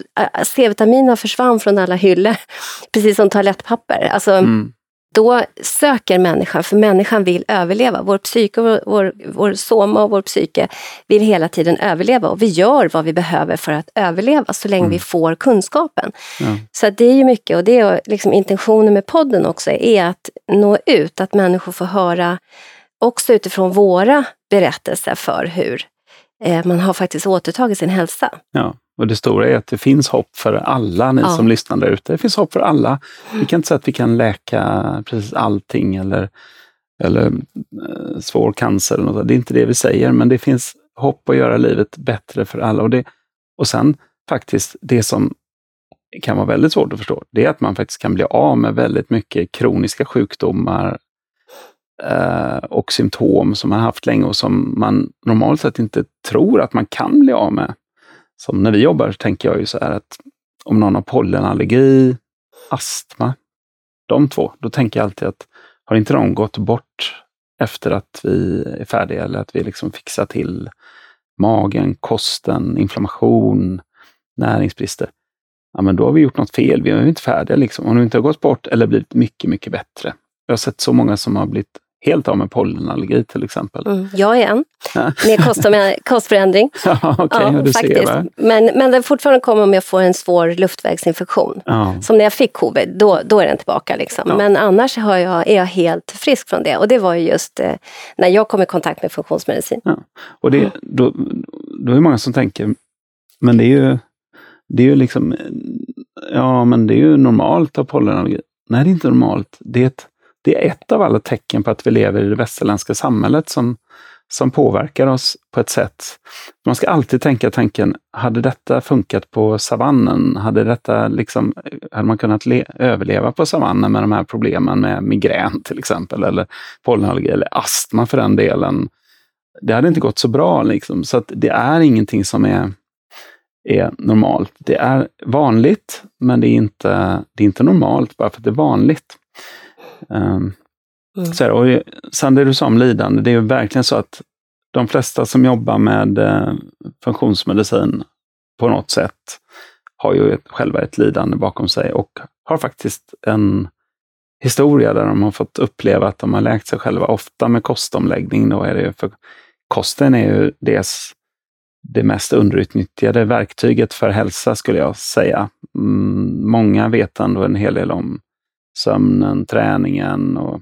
C-vitaminerna försvann från alla hyllor, <laughs> precis som toalettpapper. Alltså, mm. Då söker människan, för människan vill överleva. Vår psyke, vår, vår, vår soma och vår psyke vill hela tiden överleva och vi gör vad vi behöver för att överleva så länge mm. vi får kunskapen. Ja. Så det är ju mycket och det är liksom intentionen med podden också, är att nå ut, att människor får höra också utifrån våra berättelser för hur eh, man har faktiskt återtagit sin hälsa. Ja, och det stora är att det finns hopp för alla ni ja. som lyssnar där ute. Det finns hopp för alla. Vi kan inte säga att vi kan läka precis allting eller, eller eh, svår cancer. Eller något. Det är inte det vi säger, men det finns hopp att göra livet bättre för alla. Och, det, och sen faktiskt det som kan vara väldigt svårt att förstå, det är att man faktiskt kan bli av med väldigt mycket kroniska sjukdomar, eh, och symptom som man haft länge och som man normalt sett inte tror att man kan bli av med. Som när vi jobbar tänker jag ju så här att om någon har pollenallergi, astma, de två, då tänker jag alltid att har inte de gått bort efter att vi är färdiga eller att vi liksom fixar till magen, kosten, inflammation, näringsbrister. Ja, men då har vi gjort något fel. Vi är inte färdiga. Liksom. Om de inte har gått bort eller blivit mycket, mycket bättre. Jag har sett så många som har blivit helt av med pollenallergi till exempel. Mm, jag är en, med kost, <laughs> kostförändring. ja, okay, ja, du faktiskt. Ser, men, men den fortfarande kommer om jag får en svår luftvägsinfektion. Ja. Som när jag fick covid, då, då är den tillbaka. Liksom. Men annars har jag, är jag helt frisk från det. Och det var ju just eh, när jag kom i kontakt med funktionsmedicin. Och det, då, då är det många som tänker, men det är ju, det är ju liksom, ja men det är ju normalt att ha pollenallergi. Nej, det är inte normalt. Det är ett det är ett av alla tecken på att vi lever i det västerländska samhället som, som påverkar oss på ett sätt. Man ska alltid tänka tanken, hade detta funkat på savannen? Hade, detta liksom, hade man kunnat överleva på savannen med de här problemen med migrän till exempel, eller pollenallergi, eller astma för den delen? Det hade inte gått så bra. Liksom. Så att det är ingenting som är, är normalt. Det är vanligt, men det är, inte, det är inte normalt bara för att det är vanligt. Um, mm. så här, och sen det du sa om lidande, det är ju verkligen så att de flesta som jobbar med eh, funktionsmedicin på något sätt har ju ett, själva ett lidande bakom sig och har faktiskt en historia där de har fått uppleva att de har läkt sig själva, ofta med kostomläggning. Då är det för kosten är ju dels det mest underutnyttjade verktyget för hälsa skulle jag säga. Mm, många vet ändå en hel del om sömnen, träningen och,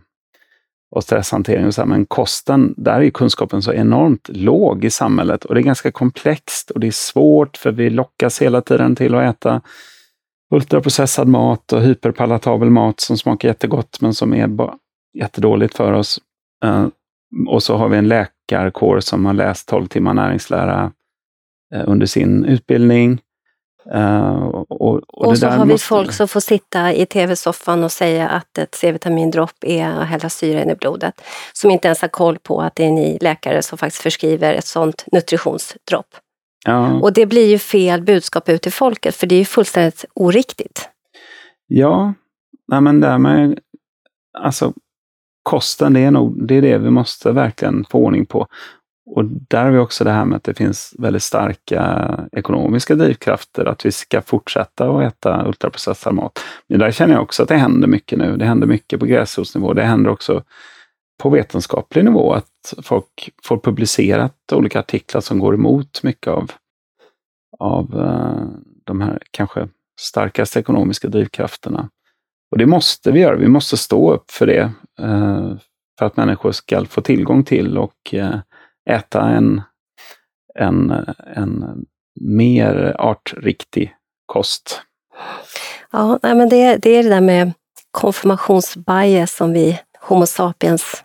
och stresshantering. Och så här. Men kosten, där är kunskapen så enormt låg i samhället och det är ganska komplext och det är svårt för vi lockas hela tiden till att äta ultraprocessad mat och hyperpalatabel mat som smakar jättegott men som är jättedåligt för oss. Eh, och så har vi en läkarkår som har läst 12 timmar näringslära eh, under sin utbildning. Uh, och, och, och så har vi måste... folk som får sitta i tv-soffan och säga att ett C-vitamindropp är att hälla syra in i blodet. Som inte ens har koll på att det är ni läkare som faktiskt förskriver ett sådant nutritionsdropp. Ja. Och det blir ju fel budskap ut till folket, för det är ju fullständigt oriktigt. Ja, nej men det med alltså kosten, det är nog det, är det vi måste verkligen få ordning på. Och där har vi också det här med att det finns väldigt starka ekonomiska drivkrafter att vi ska fortsätta att äta ultraprocessad mat. Men där känner jag också att det händer mycket nu. Det händer mycket på gräsrotsnivå. Det händer också på vetenskaplig nivå, att folk får publicerat olika artiklar som går emot mycket av, av eh, de här kanske starkaste ekonomiska drivkrafterna. Och det måste vi göra. Vi måste stå upp för det eh, för att människor ska få tillgång till och eh, äta en, en, en mer artriktig kost. Ja, men det, det är det där med konfirmationsbias som vi Homo sapiens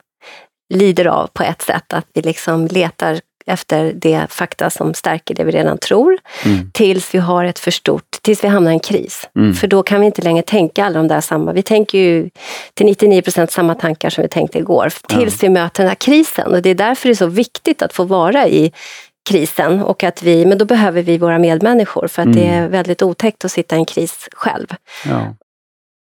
lider av på ett sätt. Att vi liksom letar efter det fakta som stärker det vi redan tror, mm. tills vi har ett för stort, tills vi hamnar i en kris. Mm. För då kan vi inte längre tänka alla de där samma, vi tänker ju till 99 procent samma tankar som vi tänkte igår, tills mm. vi möter den här krisen. Och det är därför det är så viktigt att få vara i krisen och att vi, men då behöver vi våra medmänniskor för att det mm. är väldigt otäckt att sitta i en kris själv. Ja.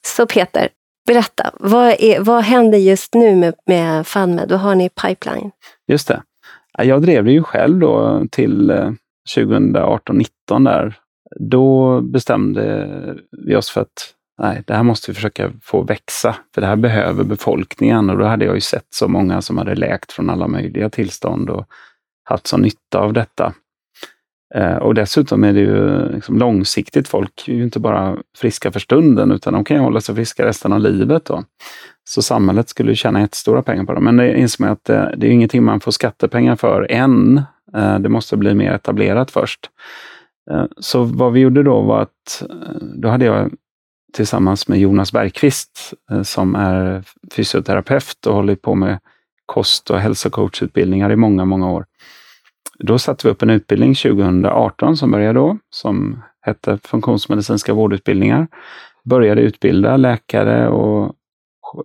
Så Peter, berätta, vad, är, vad händer just nu med, med FunMed? Vad har ni i pipeline? Just det. Jag drev det ju själv då till eh, 2018-19 där. Då bestämde vi oss för att nej, det här måste vi försöka få växa, för det här behöver befolkningen. Och då hade jag ju sett så många som hade läkt från alla möjliga tillstånd och haft så nytta av detta. Eh, och dessutom är det ju liksom långsiktigt. Folk är ju inte bara friska för stunden, utan de kan ju hålla sig friska resten av livet. Då. Så samhället skulle tjäna jättestora pengar på dem. Men det inser man att det, det är ingenting man får skattepengar för än. Eh, det måste bli mer etablerat först. Eh, så vad vi gjorde då var att eh, då hade jag tillsammans med Jonas Bergqvist eh, som är fysioterapeut och hållit på med kost och hälsocoachutbildningar i många, många år. Då satte vi upp en utbildning 2018 som började då, som hette funktionsmedicinska vårdutbildningar. Började utbilda läkare och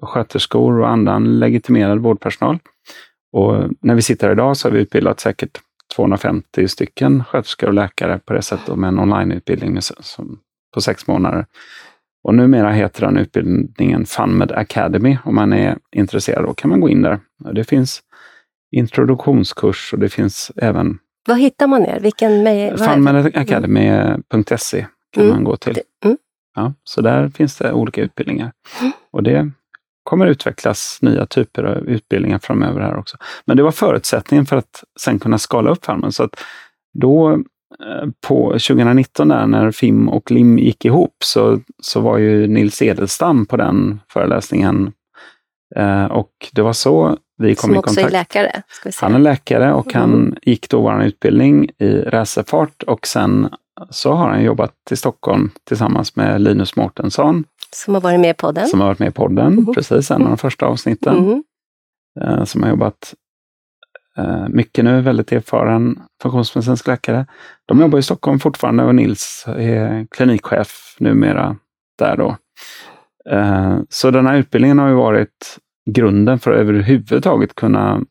sköterskor och annan legitimerad vårdpersonal. Och när vi sitter idag så har vi utbildat säkert 250 stycken sköterskor och läkare på det sättet med en onlineutbildning på sex månader. Och numera heter den utbildningen FunMed Academy. Om man är intresserad då kan man gå in där. Det finns introduktionskurs och det finns även... Var hittar man er? Vilken med, FunMedAcademy.se kan mm. man gå till. Mm. Ja, så där finns det olika utbildningar. Mm. Och det kommer utvecklas nya typer av utbildningar framöver här också. Men det var förutsättningen för att sen kunna skala upp Farmen. Så att då eh, på 2019 där, när FIM och LIM gick ihop så, så var ju Nils Edelstam på den föreläsningen. Eh, och det var så vi kom Som också är läkare? Han är läkare och han mm. gick då vår utbildning i racerfart och sen så har han jobbat i Stockholm tillsammans med Linus Mårtensson. Som har varit med i podden. Som har varit med i podden, mm. precis, en av de första avsnitten. Mm. Eh, som har jobbat eh, mycket nu, väldigt erfaren funktionsmedicinsk läkare. De jobbar i Stockholm fortfarande och Nils är klinikchef numera där då. Eh, så den här utbildningen har ju varit grunden för att överhuvudtaget kunna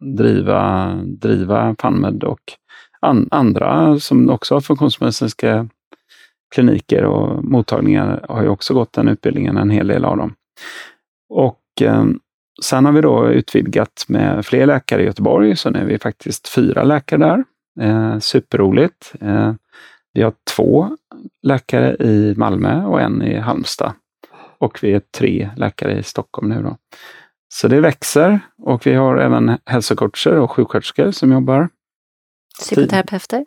driva, driva FunMed och an, andra som också har funktionsmedicinska kliniker och mottagningar har ju också gått den utbildningen, en hel del av dem. Och eh, sen har vi då utvidgat med fler läkare i Göteborg, så nu är vi faktiskt fyra läkare där. Eh, superroligt. Eh, vi har två läkare i Malmö och en i Halmstad. Och vi är tre läkare i Stockholm nu. Då. Så det växer och vi har även hälsocoacher och sjuksköterskor som jobbar. Psykoterapeuter?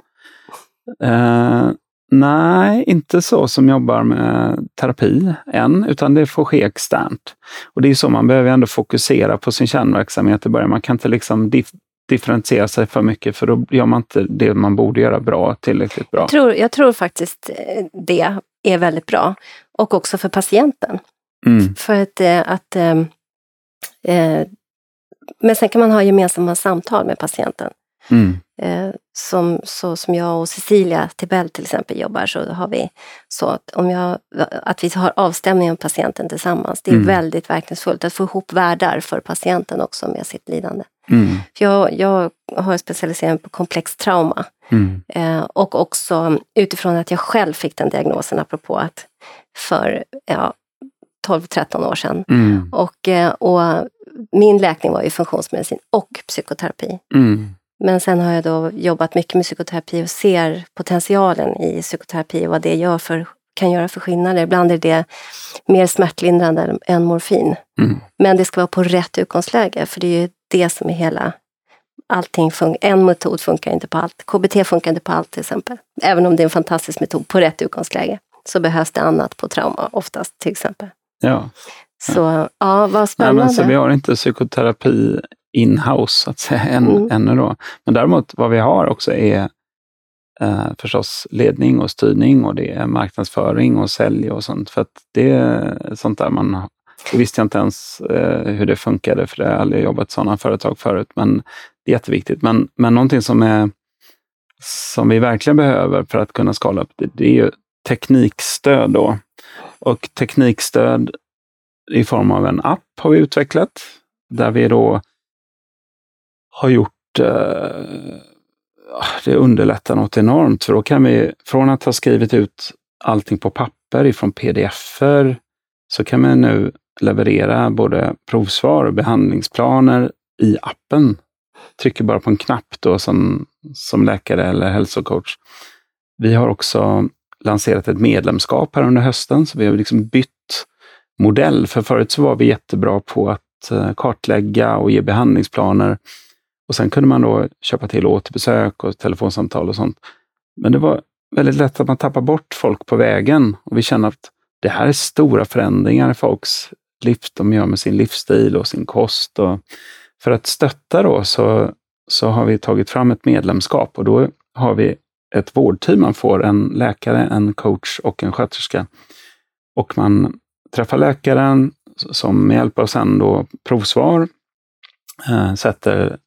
Uh, nej, inte så som jobbar med terapi än, utan det får ske externt. Och det är så, man behöver ändå fokusera på sin kärnverksamhet i början. Man kan inte liksom dif differentiera sig för mycket, för då gör man inte det man borde göra bra tillräckligt bra. Jag tror, jag tror faktiskt eh, det är väldigt bra. Och också för patienten. Mm. För att, eh, att Eh, men sen kan man ha gemensamma samtal med patienten. Mm. Eh, som, så som jag och Cecilia Tibell till exempel jobbar så har vi så att, om jag, att vi har avstämning med patienten tillsammans. Det är mm. väldigt verkningsfullt att få ihop världar för patienten också med sitt lidande. Mm. Jag, jag har specialiserat på komplext trauma. Mm. Eh, och också utifrån att jag själv fick den diagnosen, apropå att för ja, 12-13 år sedan. Mm. Och, eh, och min läkning var ju funktionsmedicin och psykoterapi. Mm. Men sen har jag då jobbat mycket med psykoterapi och ser potentialen i psykoterapi och vad det gör för kan göra för skillnader. Ibland är det mer smärtlindrande än morfin. Mm. Men det ska vara på rätt utgångsläge, för det är ju det som är hela allting fun- en metod funkar inte på allt. KBT funkar inte på allt till exempel. Även om det är en fantastisk metod på rätt utgångsläge så behövs det annat på trauma oftast till exempel. Ja. Så ja, vad Nej, spännande. men så vi har inte psykoterapi in-house så att säga än, Mm. ännu då. Men däremot vad vi har också är eh, förstås ledning och styrning och det är marknadsföring och sälj och sånt. För att det är sånt där man det visste jag inte ens eh, hur det funkade, för jag har aldrig jobbat i sådana företag förut. Men det är jätteviktigt. Men, men någonting som, är, som vi verkligen behöver för att kunna skala upp det, det är ju teknikstöd. Då. Och teknikstöd i form av en app har vi utvecklat, där vi då har gjort eh, det underlättar något enormt, för då kan vi från att ha skrivit ut allting på papper ifrån pdf-er, så kan man nu leverera både provsvar och behandlingsplaner i appen. Trycker bara på en knapp då som, som läkare eller hälsocoach. Vi har också lanserat ett medlemskap här under hösten, så vi har liksom bytt modell. För förut så var vi jättebra på att eh, kartlägga och ge behandlingsplaner. Och sen kunde man då köpa till återbesök och telefonsamtal och sånt. Men det var väldigt lätt att man tappar bort folk på vägen. Och vi känner att det här är stora förändringar i folks liv, de gör med sin livsstil och sin kost. Och för att stötta då så, så har vi tagit fram ett medlemskap och då har vi ett vårdteam. Man får en läkare, en coach och en sköterska. Och man träffar läkaren som med hjälp av sen då provsvar eh, sätter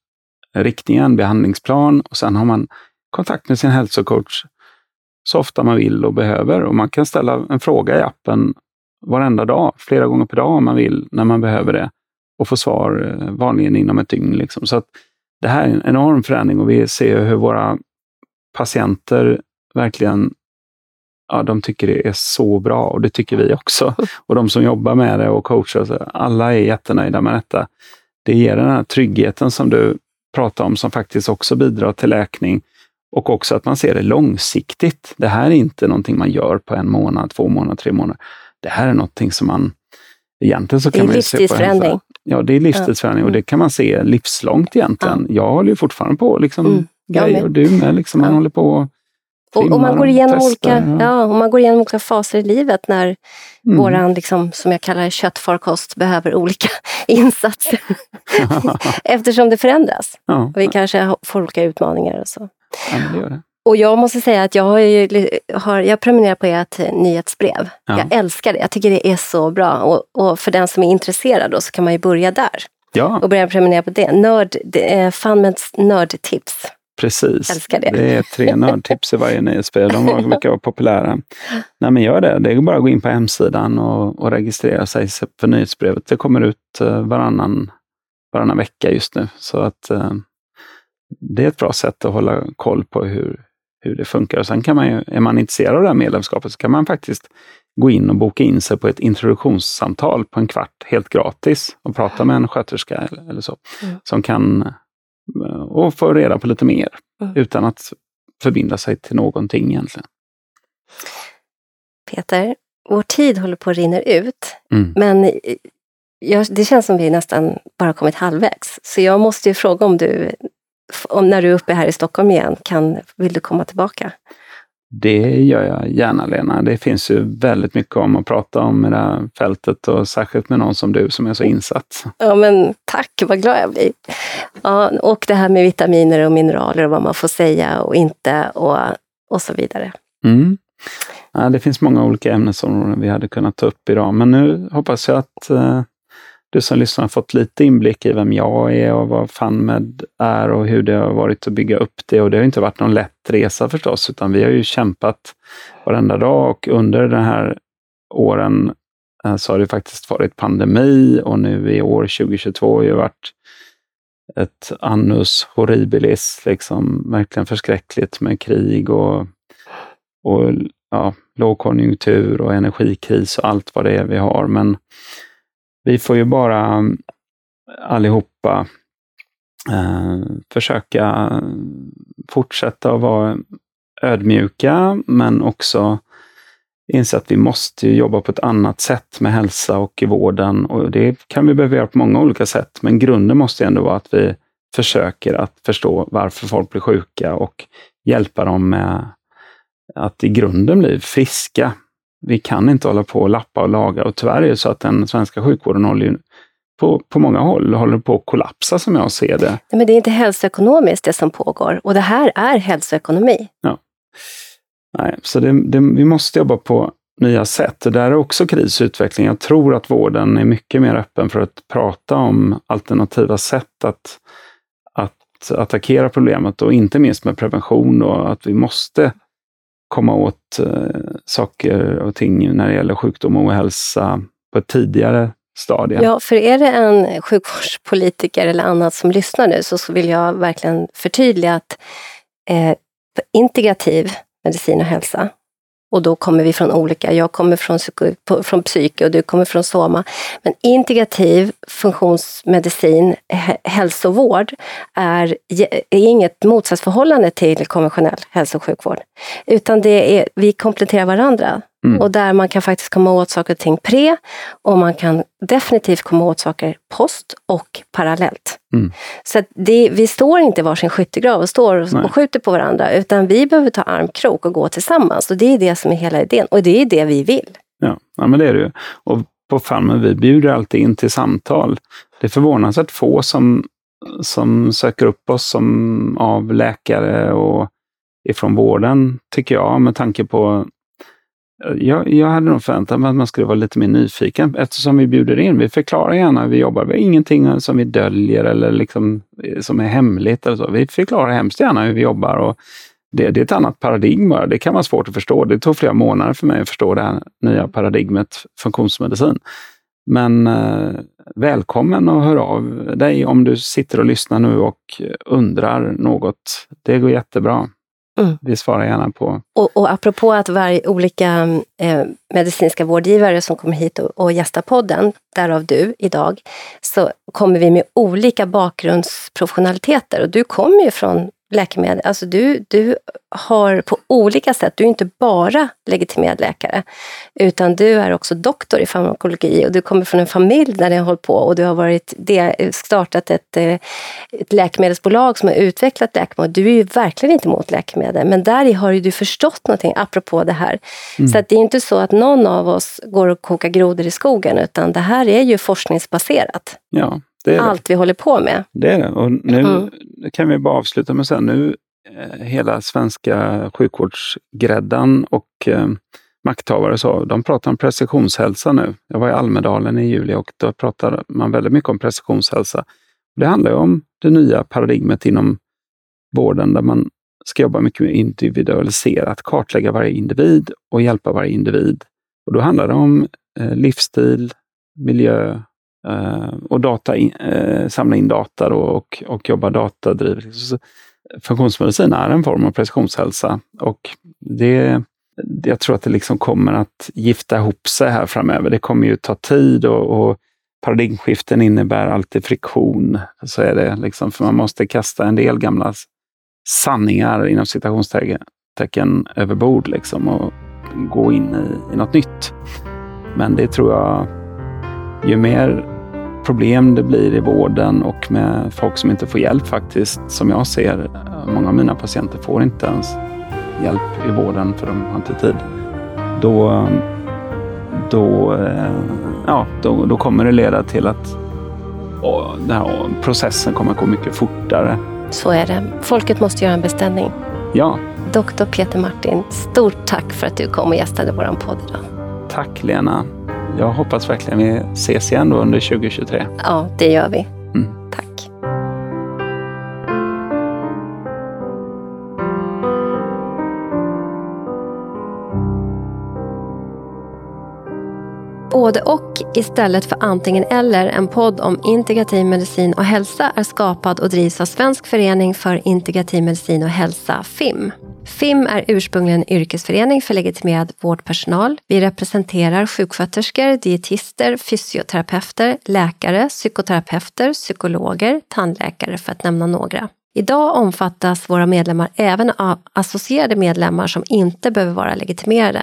riktningen, behandlingsplan och sen har man kontakt med sin hälsocoach så ofta man vill och behöver. Och man kan ställa en fråga i appen varenda dag, flera gånger per dag om man vill, när man behöver det. Och få svar eh, vanligen inom ett dygn. Liksom. Så att det här är en enorm förändring och vi ser hur våra patienter verkligen ja, de tycker det är så bra och det tycker vi också. Och de som jobbar med det och coachar, alla är jättenöjda med detta. Det ger den här tryggheten som du pratar om, som faktiskt också bidrar till läkning. Och också att man ser det långsiktigt. Det här är inte någonting man gör på en månad, två månader, tre månader. Det här är någonting som man egentligen så kan man ju se på hälsa. Ja, det är livstidsförändring och det kan man se livslångt egentligen. Jag håller ju fortfarande på liksom Mm, grejer och du med. Liksom, man Ja. håller på och Och, och man filmar går igenom testar, olika, ja. och man går igenom olika faser i livet när Mm. våran, liksom, som jag kallar köttfarkost behöver olika <laughs> insatser. <laughs> Eftersom det förändras. ja, Och vi kanske får olika utmaningar och så. ja, det gör det. Och jag måste säga att jag har, ju, har jag prenumererar på ert eh, nyhetsbrev. Ja. Jag älskar det. Jag tycker det är så bra. Och, och för den som är intresserad då, så kan man ju börja där Ja, och börja prenumerera på det. Nörd, det är Funmeds nördtips. Precis. Älskar det. Det är tre nördtips i varje nyhetsbrev. De var- brukar vara populära. Nej, men gör det. Det är bara att gå in på hemsidan och, och registrera sig för nyhetsbrevet. Det kommer ut eh, varannan, varannan vecka just nu. Så att eh, det är ett bra sätt att hålla koll på hur, hur det funkar. Och sen kan man ju, är man intresserad av det här medlemskapet så kan man faktiskt gå in och boka in sig på ett introduktionssamtal på en kvart helt gratis och prata med en sköterska eller, eller så. Mm. Som kan och få reda på lite mer Mm. utan att förbinda sig till någonting egentligen. Peter, vår tid håller på att rinna ut. Mm. Men eh, jag, det känns som vi nästan bara kommit halvvägs. Så jag måste ju fråga om du, om när du är uppe här i Stockholm igen, kan, vill du komma tillbaka? Det gör jag gärna Lena. Det finns ju väldigt mycket om att prata om i det här fältet och särskilt med någon som du som är så insatt. Ja men tack, vad glad jag blir. Ja, och det här med vitaminer och mineraler och vad man får säga och inte och, och så vidare. Mm. Ja, det finns många olika ämnesområden vi hade kunnat ta upp idag, men nu hoppas jag att eh, du som lyssnar har fått lite inblick i vem jag är och vad FunMed är och hur det har varit att bygga upp det. Och det har inte varit någon lätt resa förstås, utan vi har ju kämpat varenda dag och under den här åren eh, så har det faktiskt varit pandemi och nu i år 2022 har ju varit ett annus horribilis, liksom verkligen förskräckligt med krig och, och ja, lågkonjunktur och energikris och allt vad det är vi har. Men vi får ju bara eh, allihopa eh, försöka fortsätta att vara ödmjuka, men också inse att vi måste jobba på ett annat sätt med hälsa och i vården. Och det kan vi behöva göra på många olika sätt, men grunden måste ändå vara att vi försöker att förstå varför folk blir sjuka och hjälpa dem med att i grunden bli friska. Vi kan inte hålla på och lappa och laga och tyvärr är det så att den svenska sjukvården håller på, på många håll håller på att kollapsa som jag ser det. Men det är inte hälsoekonomiskt det som pågår och det här är hälsoekonomi. Ja. Nej, så det, det, vi måste jobba på nya sätt. Det där är också krisutveckling. Jag tror att vården är mycket mer öppen för att prata om alternativa sätt att, att attackera problemet och inte minst med prevention och att vi måste komma åt eh, saker och ting när det gäller sjukdom och ohälsa på ett tidigare stadie. Ja, för är det en sjukvårdspolitiker eller annat som lyssnar nu så vill jag verkligen förtydliga att eh, integrativ medicin och hälsa och då kommer vi från olika, jag kommer från, från psyke och du kommer från soma. Men integrativ funktionsmedicin, hälsovård, är, är inget motsatsförhållande till konventionell hälso och sjukvård. Utan det är, vi kompletterar varandra. Mm. Och där man kan faktiskt komma åt saker och ting pre och man kan definitivt komma åt saker post och parallellt. Mm. Så det, vi står inte i varsin skyttegrav och står och, och skjuter på varandra utan vi behöver ta armkrok och gå tillsammans. Och det är det som är hela idén och det är det vi vill. Ja, ja men det är det ju. Och på Farmen, vi bjuder alltid in till samtal. Det är förvånansvärt få som, som söker upp oss som av läkare och ifrån vården, tycker jag, med tanke på jag, jag hade nog förväntat mig att man skulle vara lite mer nyfiken eftersom vi bjuder in. Vi förklarar gärna hur vi jobbar. Vi har ingenting som vi döljer eller liksom, eh, som är hemligt. Eller så. Vi förklarar hemskt gärna hur vi jobbar. Och det, det är ett annat paradigm bara. Det kan vara svårt att förstå. Det tog flera månader för mig att förstå det här nya paradigmet funktionsmedicin. Men eh, välkommen och hör av dig om du sitter och lyssnar nu och eh, undrar något. Det går jättebra. Mm. Vi svarar gärna på... Och, och apropå att varje olika eh, medicinska vårdgivare som kommer hit och, och gästar podden, därav du idag, så kommer vi med olika bakgrundsprofessionaliteter. Och du kommer ju från läkemedel. Alltså du, du har på olika sätt, du är inte bara legitimerad läkare, utan du är också doktor i farmakologi och du kommer från en familj där ni har hållit på och du har varit det, startat ett, eh, ett läkemedelsbolag som har utvecklat läkemedel. Du är ju verkligen inte emot läkemedel, men där har ju du förstått någonting apropå det här. Mm. Så att det är inte så att någon av oss går och kokar grodor i skogen, utan det här är ju forskningsbaserat. Ja, allt vi håller på med. Det är det. Och nu mm. kan vi bara avsluta med att nu eh, hela svenska sjukvårdsgräddan och eh, makthavare så, de pratar om precisionshälsa nu. Jag var i Almedalen i juli och då pratar man väldigt mycket om precisionshälsa. Det handlar om det nya paradigmet inom vården där man ska jobba mycket mer individualiserat, kartlägga varje individ och hjälpa varje individ. Och då handlar det om eh, livsstil, miljö, Eh, och data in, eh, samla in data och, och jobba datadrivet. Funktionsmedicin är en form av precisionshälsa och det, jag tror att det liksom kommer att gifta ihop sig här framöver. Det kommer ju ta tid och, och paradigmskiften innebär alltid friktion. Så är det liksom, för man måste kasta en del gamla sanningar inom citationstecken över bord liksom och gå in i, i något nytt. Men det tror jag ju mer problem det blir i vården och med folk som inte får hjälp faktiskt, som jag ser, många av mina patienter får inte ens hjälp i vården för de har inte tid. Då, då, eh, ja, då, då kommer det leda till att den här processen kommer att gå mycket fortare. Så är det. Folket måste göra en beställning. Ja. Doktor Peter Martin, stort tack för att du kom och gästade vår podd idag. Tack Lena jag hoppas verkligen vi ses igen under 2023. Ja, det gör vi. Mm. Tack. Både och istället för antingen eller, en podd om integrativ medicin och hälsa är skapad och drivs av Svensk förening för integrativ medicin och hälsa, FIM. FIM är ursprungligen en yrkesförening för legitimerad vårdpersonal. Vi representerar sjuksköterskor, dietister, fysioterapeuter, läkare, psykoterapeuter, psykologer, tandläkare för att nämna några. Idag omfattas våra medlemmar även av associerade medlemmar som inte behöver vara legitimerade.